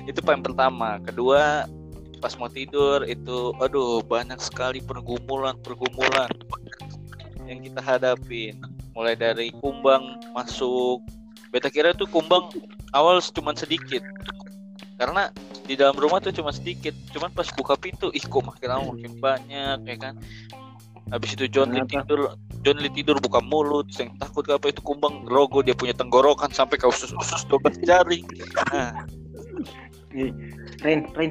Speaker 2: itu paling pertama. Kedua, pas mau tidur itu, aduh banyak sekali pergumulan-pergumulan yang kita hadapin. Mulai dari kumbang masuk. Beta kira tuh kumbang awal cuma sedikit. Karena di dalam rumah tuh cuma sedikit. Cuman pas buka pintu, ih kok makin lama makin banyak ya kan. Habis itu John Lee tidur, John Lee tidur buka mulut, yang takut apa itu kumbang rogo dia punya tenggorokan sampai ke usus-usus 12 jari. Nah,
Speaker 6: Ren, Ren,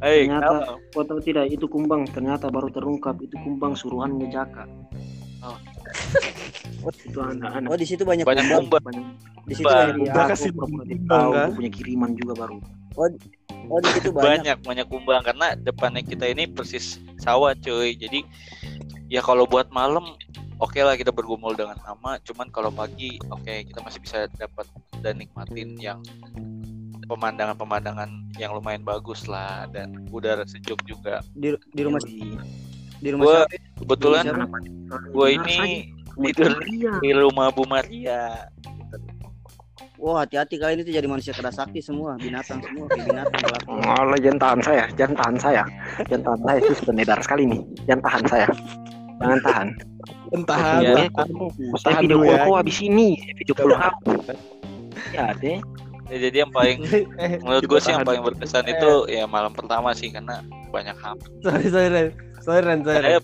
Speaker 2: Hei,
Speaker 6: Ternyata-
Speaker 2: kenapa?
Speaker 6: kau tahu tidak itu kumbang ternyata baru terungkap itu kumbang suruhannya Jaka.
Speaker 2: Oh.
Speaker 6: itu anak-anak.
Speaker 5: Oh di situ banyak
Speaker 2: banyak
Speaker 6: banyak
Speaker 5: Di situ banyak.
Speaker 6: Iya,
Speaker 1: Kumbang
Speaker 6: aku
Speaker 1: kasih
Speaker 6: tahu, punya kiriman juga baru.
Speaker 5: Oh di situ banyak.
Speaker 2: banyak banyak kumbang karena depannya kita ini persis sawah cuy. Jadi ya kalau buat malam oke lah kita bergumul dengan hama cuman kalau pagi oke kita masih bisa dapat dan nikmatin yang pemandangan-pemandangan yang lumayan bagus lah. Dan udara sejuk juga.
Speaker 5: Di, di rumah
Speaker 6: Yoi.
Speaker 5: Di rumah
Speaker 2: Gua-
Speaker 5: siapa?
Speaker 2: kebetulan
Speaker 5: Siapa?
Speaker 2: gue ini tidur
Speaker 6: Maria.
Speaker 2: di rumah Bu Maria
Speaker 5: Wah hati-hati kalian itu jadi manusia kera sakti semua, binatang semua, kayak binatang kelakuan.
Speaker 6: Allah jangan tahan saya, jangan tahan saya, jangan tahan saya itu nedar sekali nih, jangan tahan saya, jangan tahan.
Speaker 1: Entahan.
Speaker 6: Iya.
Speaker 1: tahan.
Speaker 6: Saya
Speaker 1: Tahan
Speaker 6: video
Speaker 1: ya.
Speaker 6: kau habis ini, video call aku. Ya deh,
Speaker 2: Ya, jadi yang paling
Speaker 1: Eh,
Speaker 2: menurut gue sih yang paling berkesan itu ya malam pertama sih karena banyak hama
Speaker 4: sorry sorry Ren. Sorry Ren sorry. Ren.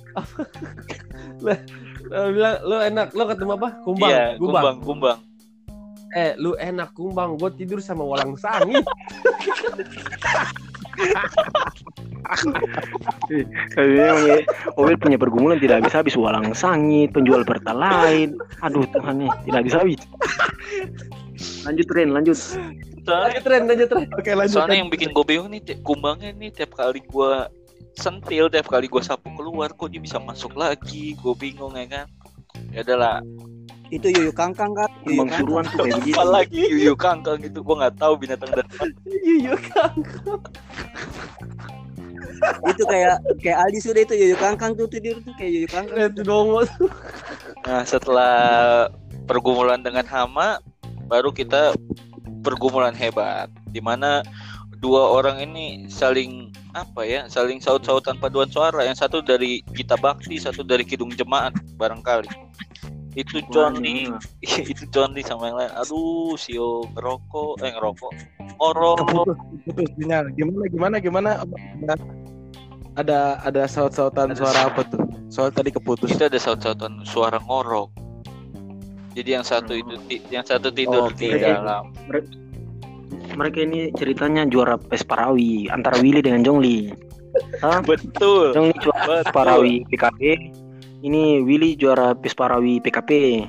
Speaker 2: Eh,
Speaker 4: Lo bilang lu enak lo ketemu apa? Kumbang
Speaker 2: iya,
Speaker 4: kumbang.
Speaker 2: kumbang kumbang.
Speaker 4: Eh lu enak kumbang gue tidur sama walang sangit
Speaker 6: Obel punya pergumulan tidak habis habis walang sangit, penjual pertalite. Aduh Tuhan nih, tidak habis habis. Lanjut Ren, lanjut.
Speaker 4: lanjut Ren lanjut Ren
Speaker 1: Oke lanjut.
Speaker 2: soalnya yang bikin gue bingung nih kumbangnya nih tiap kali gue sentil tiap kali gue sapu keluar kok dia bisa masuk lagi gue bingung ya kan ya adalah
Speaker 5: Itu yuyu kangkang kan? Yuyu
Speaker 6: Kumbang
Speaker 5: kangkang.
Speaker 6: suruhan tuh kayak begitu.
Speaker 2: lagi yuyu kangkang itu gue nggak tahu binatang dari mana
Speaker 4: iya kan
Speaker 5: itu kayak kayak Aldi sudah itu yuyu kangkang tuh tidur tuh kayak yuyu kangkang.
Speaker 4: Dongo
Speaker 2: nah setelah pergumulan dengan hama baru kita pergumulan hebat di mana dua orang ini saling apa ya saling saut-sautan paduan suara yang satu dari Gita Bakti satu dari Kidung Jemaat barangkali itu John Lee itu John Lee sama yang lain aduh sio ngerokok eh ngerokok orok
Speaker 1: Keputus, keputus sinyal. Gimana gimana gimana? Ada ada saut-sautan suara apa tuh? Soal tadi keputus.
Speaker 2: itu ada saut-sautan suara ngorok jadi yang satu itu yang satu tidur
Speaker 1: Oke.
Speaker 2: di dalam
Speaker 6: Mereka ini ceritanya juara Pesparawi antara Willy dengan Jongli. Hah?
Speaker 2: betul
Speaker 6: Jongli juara. Pesparawi PKP. Ini Willy juara Pesparawi PKP.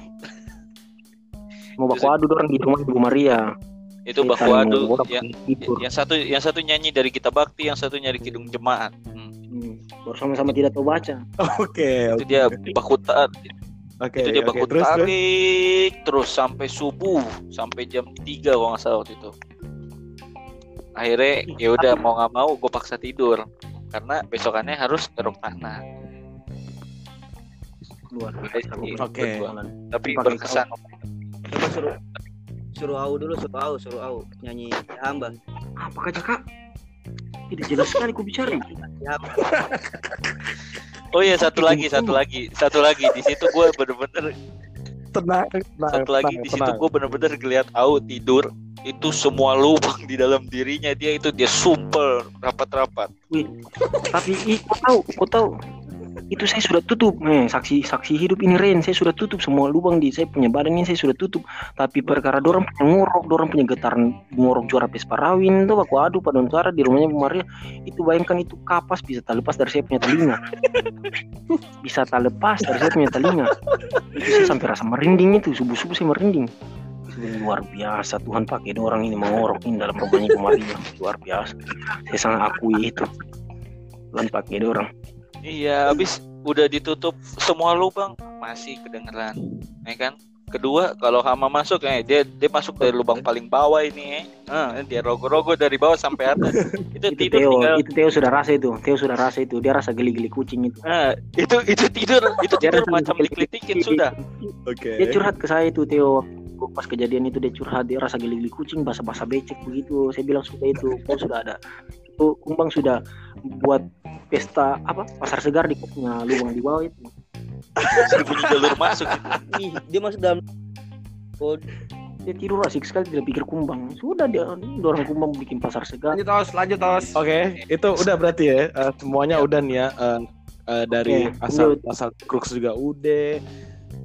Speaker 6: Mau baku adu orang di rumah Ibu Maria.
Speaker 2: itu baku adu yang yang satu yang satu nyanyi dari kita bakti yang satu nyari kidung jemaat Hmm,
Speaker 6: Hmm, Baru sama-sama tidak tahu baca.
Speaker 1: Oke.
Speaker 2: itu dia baku ta-
Speaker 1: Oke.
Speaker 2: itu dia
Speaker 1: oke.
Speaker 2: baku
Speaker 1: Terus terus.
Speaker 2: tarik terus sampai subuh sampai jam 3 kalau nggak salah waktu itu akhirnya ya udah mau nggak mau gue paksa tidur karena besokannya harus keruk tanah
Speaker 6: Luar biasa.
Speaker 2: Oke.
Speaker 6: Berjualan.
Speaker 2: tapi berkesan
Speaker 5: Coba suruh suruh au dulu, suruh au, suruh au nyanyi hamba.
Speaker 6: Apa kata kak? Tidak jelas sekali ku bicara.
Speaker 5: Ya.
Speaker 2: Oh iya satu lagi satu lagi satu lagi di situ gue bener-bener
Speaker 1: Tenang. tenang,
Speaker 2: satu lagi
Speaker 1: tenang,
Speaker 2: di situ gue bener-bener ngeliat Au tidur itu semua lubang di dalam dirinya dia itu dia sumpel rapat-rapat
Speaker 6: Tapi ih, tahu, kau tahu. Itu saya sudah tutup, eh, saksi saksi hidup ini Ren, saya sudah tutup semua lubang di saya punya badan ini saya sudah tutup. Tapi perkara dorang punya ngorok, dorang punya getaran ngorok juara Pesparawin tuh aku adu paduan suara di rumahnya Maria. Itu bayangkan itu kapas bisa tak lepas dari saya punya telinga. bisa tak lepas dari saya punya telinga. Itu saya sampai rasa merinding itu, subuh-subuh saya merinding. Itu luar biasa Tuhan pakai orang ini mengorok ini dalam rumahnya Bu Maria. Luar biasa. Saya sangat akui itu. Tuhan pakai orang.
Speaker 2: Iya habis udah ditutup semua lubang masih kedengeran ya kan? Kedua kalau hama masuk eh dia dia masuk dari lubang paling bawah ini eh. Ah, dia rogo-rogo dari bawah sampai atas. Itu,
Speaker 6: itu
Speaker 2: tidur
Speaker 6: Theo
Speaker 2: tinggal
Speaker 6: itu Theo sudah rasa itu Theo sudah rasa itu dia rasa geli-geli kucing itu.
Speaker 2: Ah, itu itu tidur itu
Speaker 6: Dia
Speaker 2: tidur macam
Speaker 6: geli-geli
Speaker 2: dikelitikin sudah.
Speaker 1: Oke.
Speaker 6: dia curhat ke saya itu Theo pas kejadian itu dia curhat dia rasa geli-geli kucing basa-basa becek begitu. Saya bilang sudah itu kau sudah ada. Itu kumbang sudah buat pesta apa pasar segar di koknya lubang di bawah itu
Speaker 2: bunyi jalur masuk gitu.
Speaker 5: Ih, dia masuk dalam oh,
Speaker 6: dia tidur asik sekali tidak pikir kumbang sudah dia dorong kumbang bikin pasar segar
Speaker 4: Lanjut tos, lanjut tos.
Speaker 1: Oke, itu udah berarti ya. eh, semuanya udah nih ya. eh, eh, dari
Speaker 6: Oke,
Speaker 1: asal
Speaker 6: lanjut.
Speaker 1: asal crux juga udah.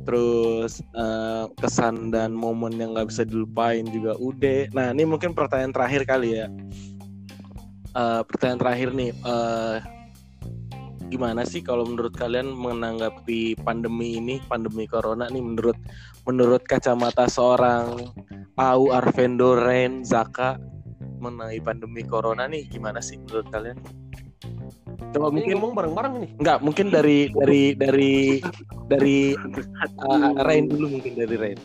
Speaker 1: Terus eh, kesan dan momen yang nggak bisa dilupain juga udah. Nah, ini mungkin pertanyaan terakhir kali ya. Eh, pertanyaan terakhir nih. eh, gimana sih kalau menurut kalian menanggapi pandemi ini, pandemi corona nih menurut menurut kacamata seorang Au Arvendo Ren Zaka mengenai pandemi corona nih gimana sih menurut kalian? Coba
Speaker 4: Ini
Speaker 1: mungkin
Speaker 4: ngomong bareng-bareng nih.
Speaker 1: enggak mungkin dari dari dari dari uh, Rain dulu mungkin dari Rain.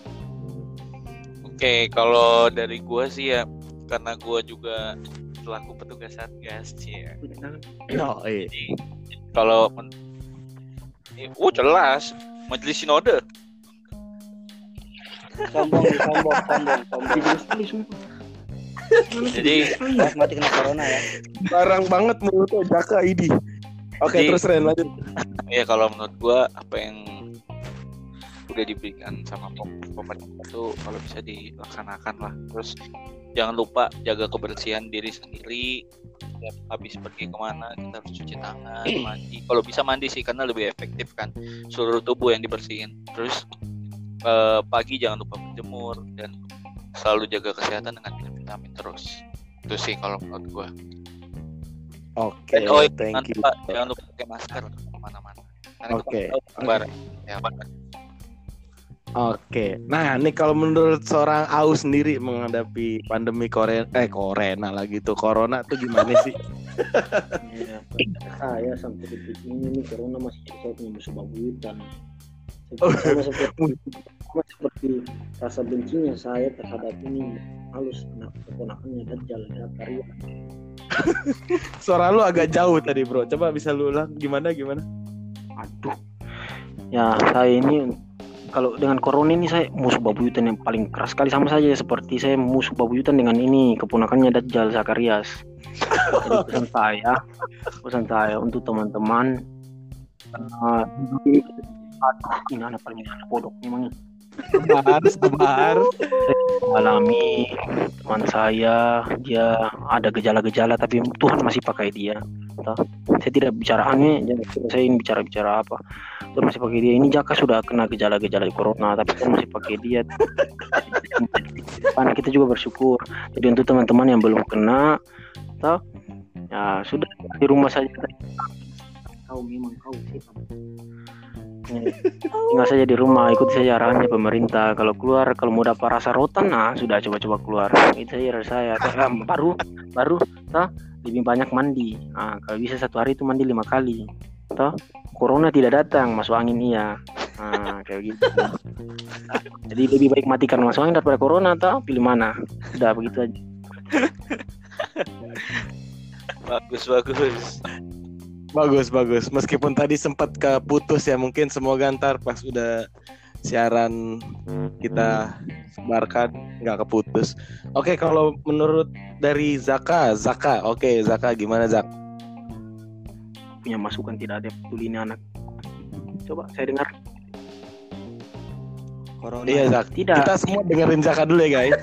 Speaker 2: Oke, kalau dari gua sih ya karena gua juga selaku petugas satgas ya.
Speaker 1: Oh, iya.
Speaker 2: Jadi kalau men- Eh, oh jelas majelis sinode.
Speaker 5: sombong sombong sombong sombong.
Speaker 2: Jadi
Speaker 5: mati kena corona ya
Speaker 1: Barang banget menurut Jaka ini. Oke,
Speaker 2: Jadi-
Speaker 1: terus Ren lanjut.
Speaker 2: ya kalau menurut gua apa yang udah diberikan sama pem- pemerintah itu kalau bisa dilaksanakan lah. Terus jangan lupa jaga kebersihan diri sendiri. Setiap habis pergi ke mana kita harus cuci tangan, mandi. Kalau bisa mandi sih karena lebih efektif kan seluruh tubuh yang dibersihin. Terus eh, pagi jangan lupa berjemur dan selalu jaga kesehatan dengan minum vitamin terus. Itu sih kalau menurut gua.
Speaker 1: Oke,
Speaker 2: Dan oh,
Speaker 1: thank
Speaker 2: jangan
Speaker 1: you.
Speaker 2: lupa, jangan lupa pakai masker ke mana-mana. Karena
Speaker 1: Oke,
Speaker 2: tahu penyebaran. Ya, Pak.
Speaker 1: Oke, nah nih kalau menurut seorang Au sendiri menghadapi pandemi Korea eh Corona lagi tuh Corona tuh gimana sih?
Speaker 6: Ya, saya sampai detik ini nih corona masih jadi punya musuh babuyutan.
Speaker 1: Oh.
Speaker 6: Sama seperti, sama seperti rasa bencinya saya terhadap ini halus anak keponakannya Dajjal ya karya.
Speaker 1: Suara lu agak jauh tadi bro. Coba bisa lu ulang gimana gimana?
Speaker 6: Aduh. Ya saya ini kalau dengan corona ini saya musuh babuyutan yang paling keras sekali sama saja seperti saya musuh babuyutan dengan ini keponakannya Dajjal Zakarias. Jadi pesan saya, pesan saya untuk teman-teman uh, aduh, ini anak paling anak bodoh memang
Speaker 1: Sabar, sabar.
Speaker 6: Alami teman saya dia ada gejala-gejala tapi Tuhan masih pakai dia. Saya tidak bicara aneh saya ini bicara-bicara apa. Tuhan masih pakai dia. Ini Jaka sudah kena gejala-gejala corona tapi Tuhan masih pakai dia. Karena kita juga bersyukur. Jadi untuk teman-teman yang belum kena toh, ya sudah di rumah saja. Kau memang kau tinggal saja di rumah ikuti saja arahannya pemerintah. Kalau keluar kalau mau dapat rasa rotan nah sudah coba-coba keluar. Itu saja dari saya. Eh, baru baru toh lebih banyak mandi. Nah, kalau bisa satu hari itu mandi lima kali toh. Corona tidak datang masuk angin iya. Nah, kayak gitu. Jadi lebih baik mati karena masuk angin daripada corona toh. Pilih mana? Sudah begitu aja.
Speaker 2: Bagus bagus.
Speaker 1: Bagus bagus. Meskipun tadi sempat keputus ya mungkin semoga ntar pas udah siaran kita sebarkan nggak keputus. Oke kalau menurut dari Zaka, Zaka, oke Zaka gimana Zak?
Speaker 6: punya masukan tidak ada peduli ini anak coba saya dengar
Speaker 5: corona
Speaker 1: Iya Zak.
Speaker 6: tidak
Speaker 1: Kita semua dengerin Zaka dulu ya guys.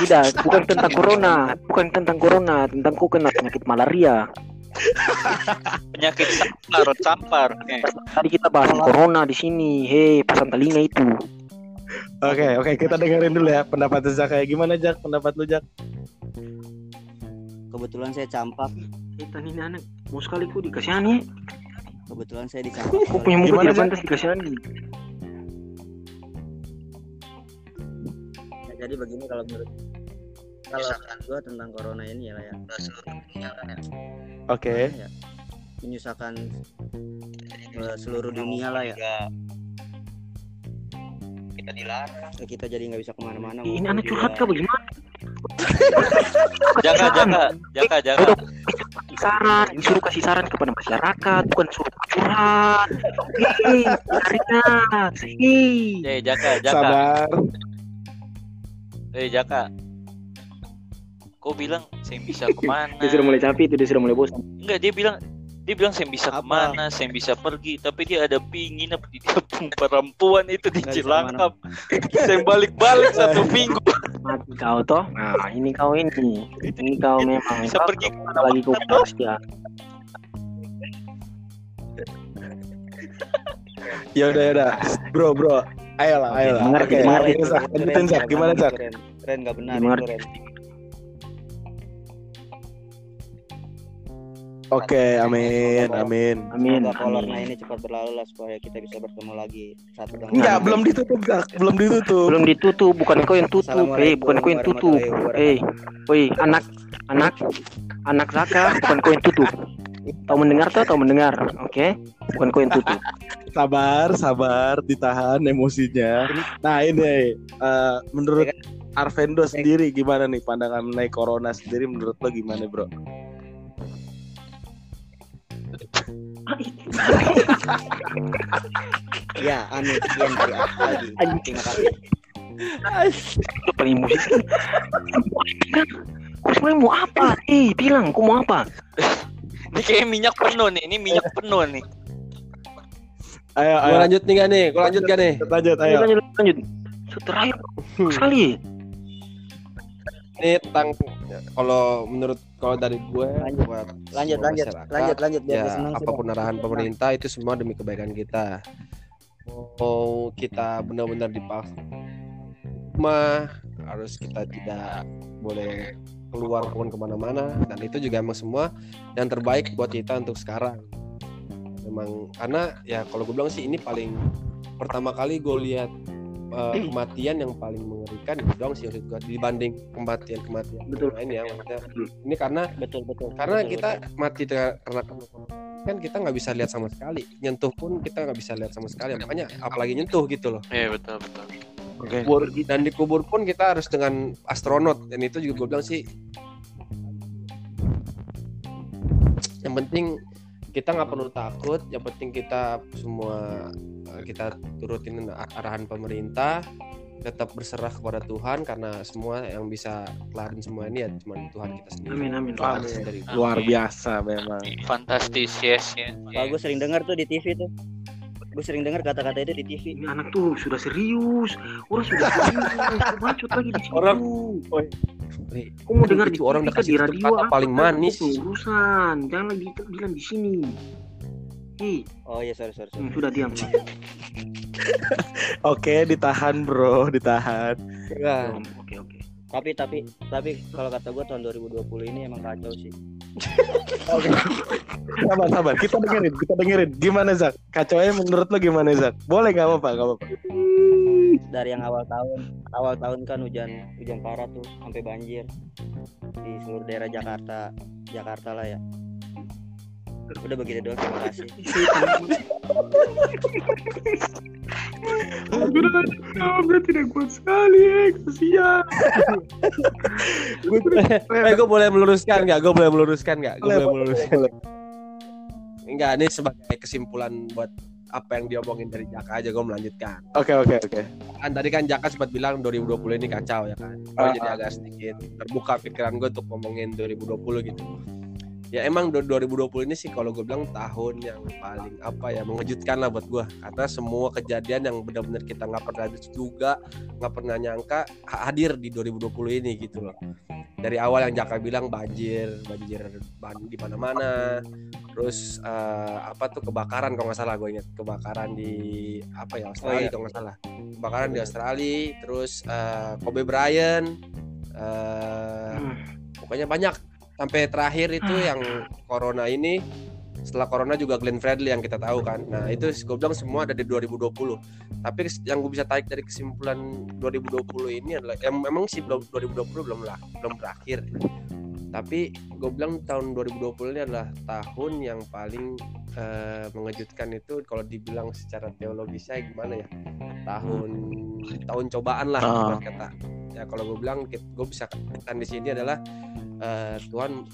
Speaker 6: tidak bukan tentang corona bukan tentang corona tentang kau kena penyakit malaria
Speaker 2: Penyakit sampar, sampar. Eh,
Speaker 6: tadi kita bahas corona di sini hei pasang telinga itu
Speaker 1: Oke oke kita dengerin dulu ya pendapat Zaka. Gimana Jak? Pendapat lu Jak?
Speaker 5: kebetulan saya campak
Speaker 6: Setan ini anak mau sekali ku dikasihani
Speaker 5: kebetulan saya dicampak
Speaker 6: Kau punya muka tidak
Speaker 1: Jak?
Speaker 6: pantas dikasihani
Speaker 5: Ya, jadi begini kalau menurut kalau gua tentang corona ini ya lah ya seluruh dunia kan ya
Speaker 1: Oke.
Speaker 5: ya, menyusahkan seluruh dunia lah ya kita dilarang kita jadi nggak bisa ke
Speaker 6: mana-mana
Speaker 5: Ini
Speaker 6: anak curhat kah bagaimana?
Speaker 2: Jaka, jaka, jaka, jaka.
Speaker 6: Udah, kasih saran, disuruh kasih saran kepada masyarakat, bukan suruh curhat. Hei, hei.
Speaker 2: Eh, jaka, jaka.
Speaker 1: Sabar.
Speaker 2: Eh, jaka. Kau bilang saya bisa ke mana?
Speaker 6: Dia sudah mulai capek itu, dia sudah mulai bosan.
Speaker 2: Enggak, dia bilang dia bilang saya bisa
Speaker 5: Apa?
Speaker 2: ke mana, saya bisa pergi, tapi dia ada pingin apa di kampung perempuan itu di Cilangkap. saya balik-balik satu minggu.
Speaker 6: Mati kau toh. Nah, ini kau ini. Ini kau memang.
Speaker 2: Bisa
Speaker 6: kau
Speaker 2: pergi
Speaker 6: lagi kau ya.
Speaker 1: Ya udah ya udah. Bro, bro. Ayolah, ayolah.
Speaker 6: mengerti,
Speaker 1: Oke,
Speaker 6: mengerti.
Speaker 1: lanjutin, Zak. Lanjutin, Zak. Gimana, Zak?
Speaker 5: Keren, keren nggak benar
Speaker 6: Gimana?
Speaker 1: Oke, amin, amin.
Speaker 6: Amin.
Speaker 5: Semoga
Speaker 6: amin.
Speaker 5: ini cepat berlalu lah supaya kita bisa bertemu lagi satu dengan
Speaker 1: Enggak, belum ditutup, Zak. Belum ditutup.
Speaker 6: Belum ditutup, bukan kau yang tutup. Hei, bukan kau yang tutup. Hei, woi, anak, anak, anak Zaka, bukan kau yang tutup. Tahu mendengar tuh, tahu mendengar. Oke, bukan kau yang tutup.
Speaker 1: Sabar, sabar, ditahan emosinya. Nah, ini eh, menurut Arvendo sendiri gimana nih pandangan mengenai corona sendiri menurut lo gimana, Bro?
Speaker 5: Ya, amin. Sekian dari aku lagi. Terima kasih.
Speaker 6: Paling sih. Kau sebenarnya mau apa? Eh, bilang, kau mau apa?
Speaker 2: Ini kayak minyak penuh nih, ini minyak penuh nih.
Speaker 1: Ayo,
Speaker 4: Gua
Speaker 1: ayo.
Speaker 4: lanjut nih gak nih? Gua lanjut gak nih?
Speaker 1: Lanjut, ayo.
Speaker 6: Lanjut, lanjut, lanjut. Terakhir sekali.
Speaker 4: Ini tentang kalau menurut kalau dari gue
Speaker 5: Lanjut.
Speaker 4: buat
Speaker 5: Lanjut, lanjut, lanjut, lanjut biar
Speaker 4: ya
Speaker 5: senang
Speaker 4: apa
Speaker 5: pun
Speaker 4: arahan pemerintah itu semua demi kebaikan kita. Mau kita benar-benar dipaksa mah harus kita tidak boleh keluar pun ke mana-mana. Dan itu juga emang semua yang terbaik buat kita untuk sekarang. Memang karena ya kalau gue bilang sih ini paling pertama kali gue lihat eh, kematian yang paling mengerikan itu doang sih gue dibanding kematian kematian
Speaker 6: Betul.
Speaker 4: lain ya maksudnya ini karena
Speaker 5: Betul, betul.
Speaker 4: karena
Speaker 5: betul,
Speaker 4: kita mati dengan- karena kan kita nggak bisa lihat sama sekali nyentuh pun kita nggak bisa lihat sama sekali makanya apalagi nyentuh gitu loh
Speaker 2: Iya, betul, betul.
Speaker 1: Oke.
Speaker 4: kubur dan dikubur pun kita harus dengan astronot dan itu juga gue bilang sih yang penting kita nggak perlu takut yang penting kita semua eh, kita turutin arahan pemerintah tetap berserah kepada Tuhan karena semua yang bisa kelarin semua ini ya cuma Tuhan kita sendiri
Speaker 6: Amin, amin.
Speaker 4: Dari
Speaker 1: Luar biasa memang.
Speaker 2: Fantastis, yes, ya.
Speaker 5: Gue sering dengar tuh di TV tuh. Gue sering dengar kata-kata itu di TV.
Speaker 6: Ini anak tuh sudah serius. Orang sudah serius. Bacot lagi di situ.
Speaker 4: Orang-
Speaker 6: Kau mau dengar di
Speaker 4: Itu orang kasih
Speaker 6: di radio
Speaker 4: kata
Speaker 6: apa?
Speaker 4: paling manis.
Speaker 6: Urusan. Jangan lagi bilang di sini. Hei,
Speaker 5: Oh iya, sorry, sorry, sorry.
Speaker 6: hmm, sudah diam.
Speaker 1: Oke, ditahan, Bro, ditahan.
Speaker 6: Oke, oke.
Speaker 5: Tapi tapi tapi kalau kata gue tahun 2020 ini emang kacau sih.
Speaker 1: Sabar, sabar. Kita dengerin, kita dengerin. Gimana, Zak? Kacaunya menurut lo gimana, Zak? Boleh nggak apa-apa, nggak apa-apa.
Speaker 5: Dari yang awal tahun, awal tahun kan hujan hujan parah tuh sampai banjir di seluruh daerah Jakarta, Jakarta lah ya. Udah begitu doang, terima kasih.
Speaker 6: Gue tidak kuat sekali, kasihan.
Speaker 4: Eh, gue boleh meluruskan nggak? Gue boleh meluruskan nggak? Gue
Speaker 1: Boleh,
Speaker 4: meluruskan. Enggak, ini sebagai kesimpulan buat apa yang diomongin dari Jaka aja gue melanjutkan.
Speaker 1: Oke, oke, oke.
Speaker 4: Kan tadi kan Jaka sempat bilang 2020 ini kacau ya kan. Gue
Speaker 1: Ah,
Speaker 4: jadi agak sedikit terbuka pikiran gue untuk ngomongin 2020 gitu. Ya emang do- 2020 ini sih kalau gue bilang tahun yang paling apa ya mengejutkan lah buat gue karena semua kejadian yang benar-benar kita nggak pernah juga nggak pernah nyangka ha- hadir di 2020 ini gitu loh. Dari awal yang Jaka bilang banjir banjir ban- di mana-mana. Terus eh, apa tuh kebakaran kalau nggak salah gue ingat. Kebakaran di apa ya Australia
Speaker 5: iya.
Speaker 4: kalau nggak salah. Kebakaran di Australia terus eh, Kobe Bryant eh, pokoknya banyak sampai terakhir itu yang corona ini setelah corona juga Glenn Fredly yang kita tahu kan. Nah itu gue bilang semua ada di 2020 tapi yang gue bisa tarik dari kesimpulan 2020 ini adalah em- memang sih belum 2020 belum lah belum berakhir. Tapi gue bilang tahun 2020 ini adalah tahun yang paling eh, mengejutkan itu kalau dibilang secara teologisnya gimana ya tahun tahun cobaan lah
Speaker 1: Ah.
Speaker 4: ibarat kata ya kalau gue bilang gue bisa katakan di sini adalah eh, Tuhan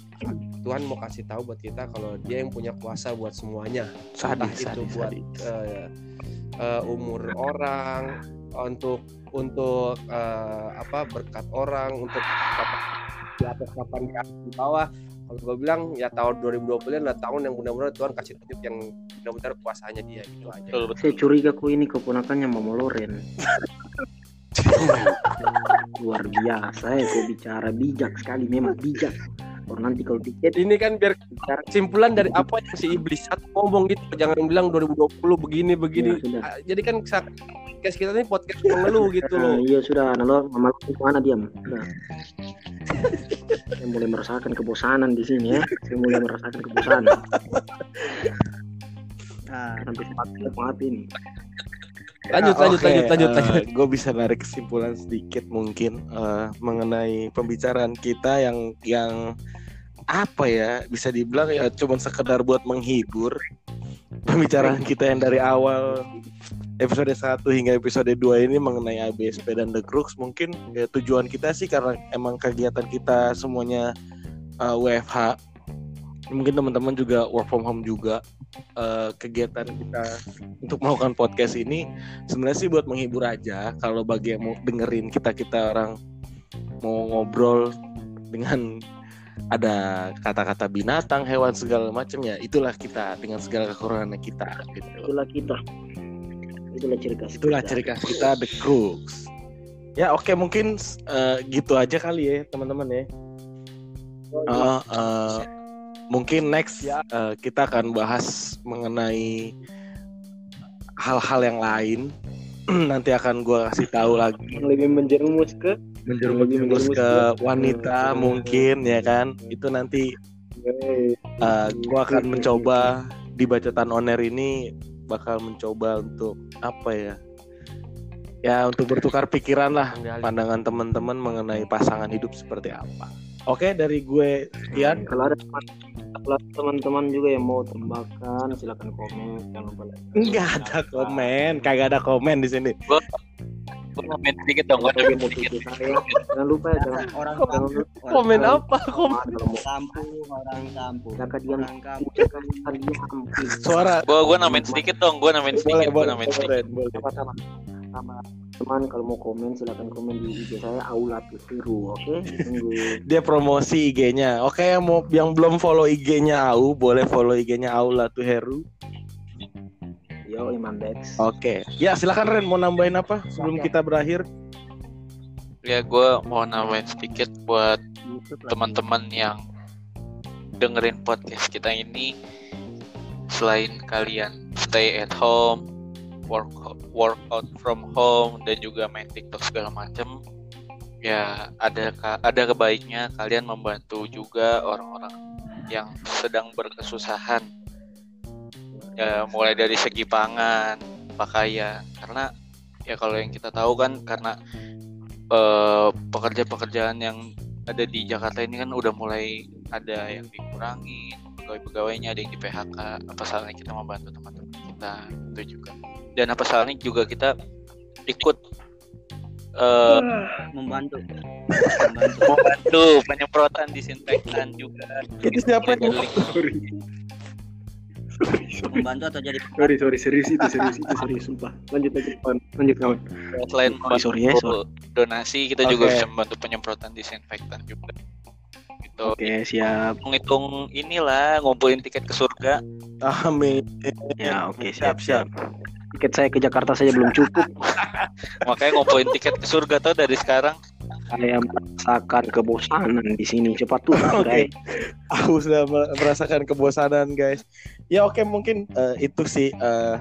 Speaker 4: Tuhan mau kasih tahu buat kita kalau dia yang punya kuasa buat semuanya entah
Speaker 1: sadis
Speaker 4: itu
Speaker 1: sadis
Speaker 4: buat eh, eh, umur orang untuk untuk eh, apa berkat orang untuk di atas papan atas, di bawah kalau gue bilang ya tahun 2020 adalah tahun yang benar-benar Tuhan kasih tunjuk yang benar-benar kuasanya dia gitu aja
Speaker 2: Betul, betul.
Speaker 6: Saya curiga kok ini keponakannya Mama Loren. Luar biasa ya kok bicara bijak sekali memang bijak. Kalau nanti kalau tiket
Speaker 4: ini kan biar
Speaker 6: bicara
Speaker 4: kesimpulan dari apa yang si iblis satu ngomong gitu jangan bilang 2020 begini begini
Speaker 6: Ya, sudah.
Speaker 4: Ah, jadi kan podcast kita ini podcast mengeluh gitu
Speaker 6: Nah,
Speaker 4: loh
Speaker 6: iya sudah, nah, lo Mama mana diam? Sudah. Saya mulai merasakan kebosanan di sini ya. Saya mulai merasakan kebosanan.
Speaker 5: Nah,
Speaker 6: Sampai sempat mati ini.
Speaker 4: Lanjut lanjut lanjut lanjut lanjut.
Speaker 1: Gue bisa narik kesimpulan sedikit mungkin eh, mengenai pembicaraan kita yang yang apa ya bisa dibilang ya cuman sekedar buat menghibur pembicaraan kita yang dari awal episode 1 hingga episode 2 ini mengenai ABSP dan The Crooks. Mungkin ya, tujuan kita sih karena emang kegiatan kita semuanya eh, WFH mungkin teman-teman juga work from home juga Eh, kegiatan kita untuk melakukan podcast ini sebenarnya sih buat menghibur aja kalau bagi yang mau dengerin kita kita orang mau ngobrol dengan ada kata-kata binatang hewan segala macam ya itulah kita dengan segala kekurangan kita gitu
Speaker 6: Itulah kita. Itulah ciri khas.
Speaker 1: itulah
Speaker 6: kita.
Speaker 1: ciri khas kita the crooks ya oke mungkin eh, gitu aja kali ya teman-teman ya Eh, eh, mungkin next
Speaker 4: Ya.
Speaker 1: eh, kita akan bahas mengenai hal-hal yang lain. Nanti akan gua kasih tahu lagi.
Speaker 6: Yang lebih menjerumus ke
Speaker 1: menjerumus ke wanita mungkin ya kan? Itu nanti uh, gua akan mencoba di bacotan oner ini bakal mencoba untuk apa ya? Ya untuk bertukar pikiran lah pandangan teman-teman mengenai pasangan hidup seperti apa. Oke dari gue sekian
Speaker 6: kalau ada teman- kalau teman-teman juga yang mau tambahkan silakan komen. Jangan lupa like.
Speaker 1: nggak ada komen. Kagak ada komen di sini.
Speaker 2: Gue komen sedikit dong, komen sedikit.
Speaker 6: jangan lupa ya jangan
Speaker 5: orang
Speaker 6: jangan
Speaker 4: komen
Speaker 5: orang
Speaker 4: apa? komen.
Speaker 5: Kampung, orang kampung, orang kampung.
Speaker 1: suara.
Speaker 2: Gue gue namain sedikit dong, gue namain
Speaker 1: boleh
Speaker 2: sedikit, gue
Speaker 1: boleh
Speaker 2: namain sedikit.
Speaker 6: sama-sama. Sama teman kalau mau komen silakan komen di IG saya Aula Tufiru oke tunggu.
Speaker 1: Dia promosi IG-nya. Oke yang mau yang belum follow IG-nya Au boleh follow IG-nya Aula tuh Heru
Speaker 6: yo Iman Dex.
Speaker 1: Oke, ya silakan Ren mau nambahin apa sebelum kita berakhir?
Speaker 2: Ya gue mau namain sedikit buat teman-teman yang dengerin podcast kita ini. Selain kalian stay at home, work out from home dan juga main TikTok segala macem ya ada ada kebaiknya kalian membantu juga orang-orang yang sedang berkesusahan. Ya mulai dari segi pangan pakaian karena ya kalau yang kita tahu kan karena eh, pekerja-pekerjaan yang ada di Jakarta ini kan udah mulai ada yang dikurangi pegawai-pegawainya ada yang di PHK apa salahnya kita membantu teman-teman kita itu juga dan apa salahnya juga kita ikut eh,
Speaker 5: membantu. Membantu.
Speaker 2: Membantu penyemprotan disinfektan juga.
Speaker 1: Itu siapa
Speaker 2: Kita
Speaker 1: yang
Speaker 5: membantu atau jadi
Speaker 6: sorry sorry serius itu serius itu serius sumpah. Lanjut lanjut kawan lanjut kawan.
Speaker 2: Selain
Speaker 6: Sorry, sorry ya,
Speaker 2: membantu donasi kita juga
Speaker 1: Oke.
Speaker 2: bisa membantu penyemprotan disinfektan juga. Gitu.
Speaker 6: Oke siap.
Speaker 2: Menghitung inilah ngumpulin tiket ke surga.
Speaker 1: Amin.
Speaker 6: ya oke siap
Speaker 1: siap.
Speaker 6: siap tiket saya ke Jakarta saja belum cukup
Speaker 2: makanya ngumpulin tiket ke surga tuh dari sekarang
Speaker 6: saya merasakan kebosanan di sini cepat tuh
Speaker 1: Oke.
Speaker 6: guys
Speaker 1: Aku sudah mer- merasakan kebosanan guys. Ya oke mungkin eh, itu sih eh,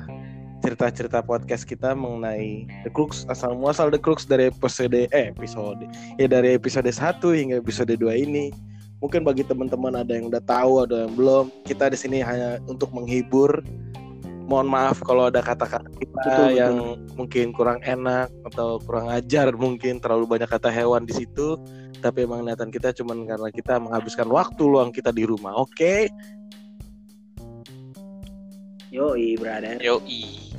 Speaker 1: cerita-cerita podcast kita mengenai The Crooks asal muasal The Crooks dari episode eh episode ya dari episode 1 hingga episode 2 ini. Mungkin bagi teman-teman ada yang udah tahu, ada yang belum. Kita di sini hanya untuk menghibur. Mohon maaf kalau ada kata-kata kita
Speaker 6: Betul, betul.
Speaker 1: yang mungkin kurang enak atau kurang ajar mungkin terlalu banyak kata hewan di situ. Tapi emang niatan kita cuman karena kita menghabiskan waktu luang kita di rumah. Oke.
Speaker 6: yoi brother
Speaker 2: yoi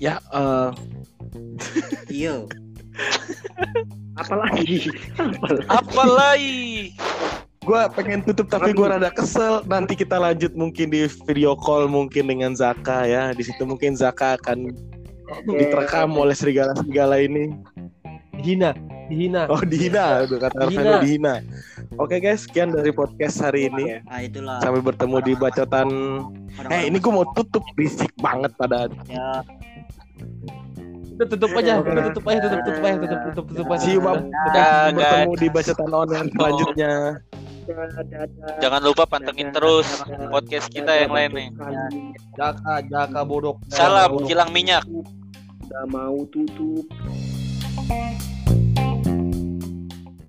Speaker 1: Ya eh,
Speaker 5: Iya.
Speaker 6: Apalagi? Apalagi?
Speaker 2: Apalagi.
Speaker 1: Gue pengen tutup tapi gue rada kesel. Nanti kita lanjut mungkin di video call mungkin dengan Zaka ya. Di situ mungkin Zaka akan diterkam oleh serigala-serigala ini.
Speaker 4: Dihina, dihina.
Speaker 1: Oh dihina, udah kata
Speaker 4: Dihina.
Speaker 1: Arvino dihina. Oke guys, sekian dari podcast hari ini.
Speaker 5: Nah, itulah.
Speaker 1: Sampai bertemu di bacotan. Eh ini gue mau tutup berisik banget pada.
Speaker 5: ya.
Speaker 4: Udah tutup aja, udah tutup aja, tutup, tutup aja, tutup, tutup, tutup aja.
Speaker 1: See you Bertemu di bacotan online selanjutnya.
Speaker 2: Jangan lupa pantengin terus podcast kita yang lain nih.
Speaker 4: Jaka, jaka bodok.
Speaker 2: Salam kilang minyak.
Speaker 6: Udah mau tutup.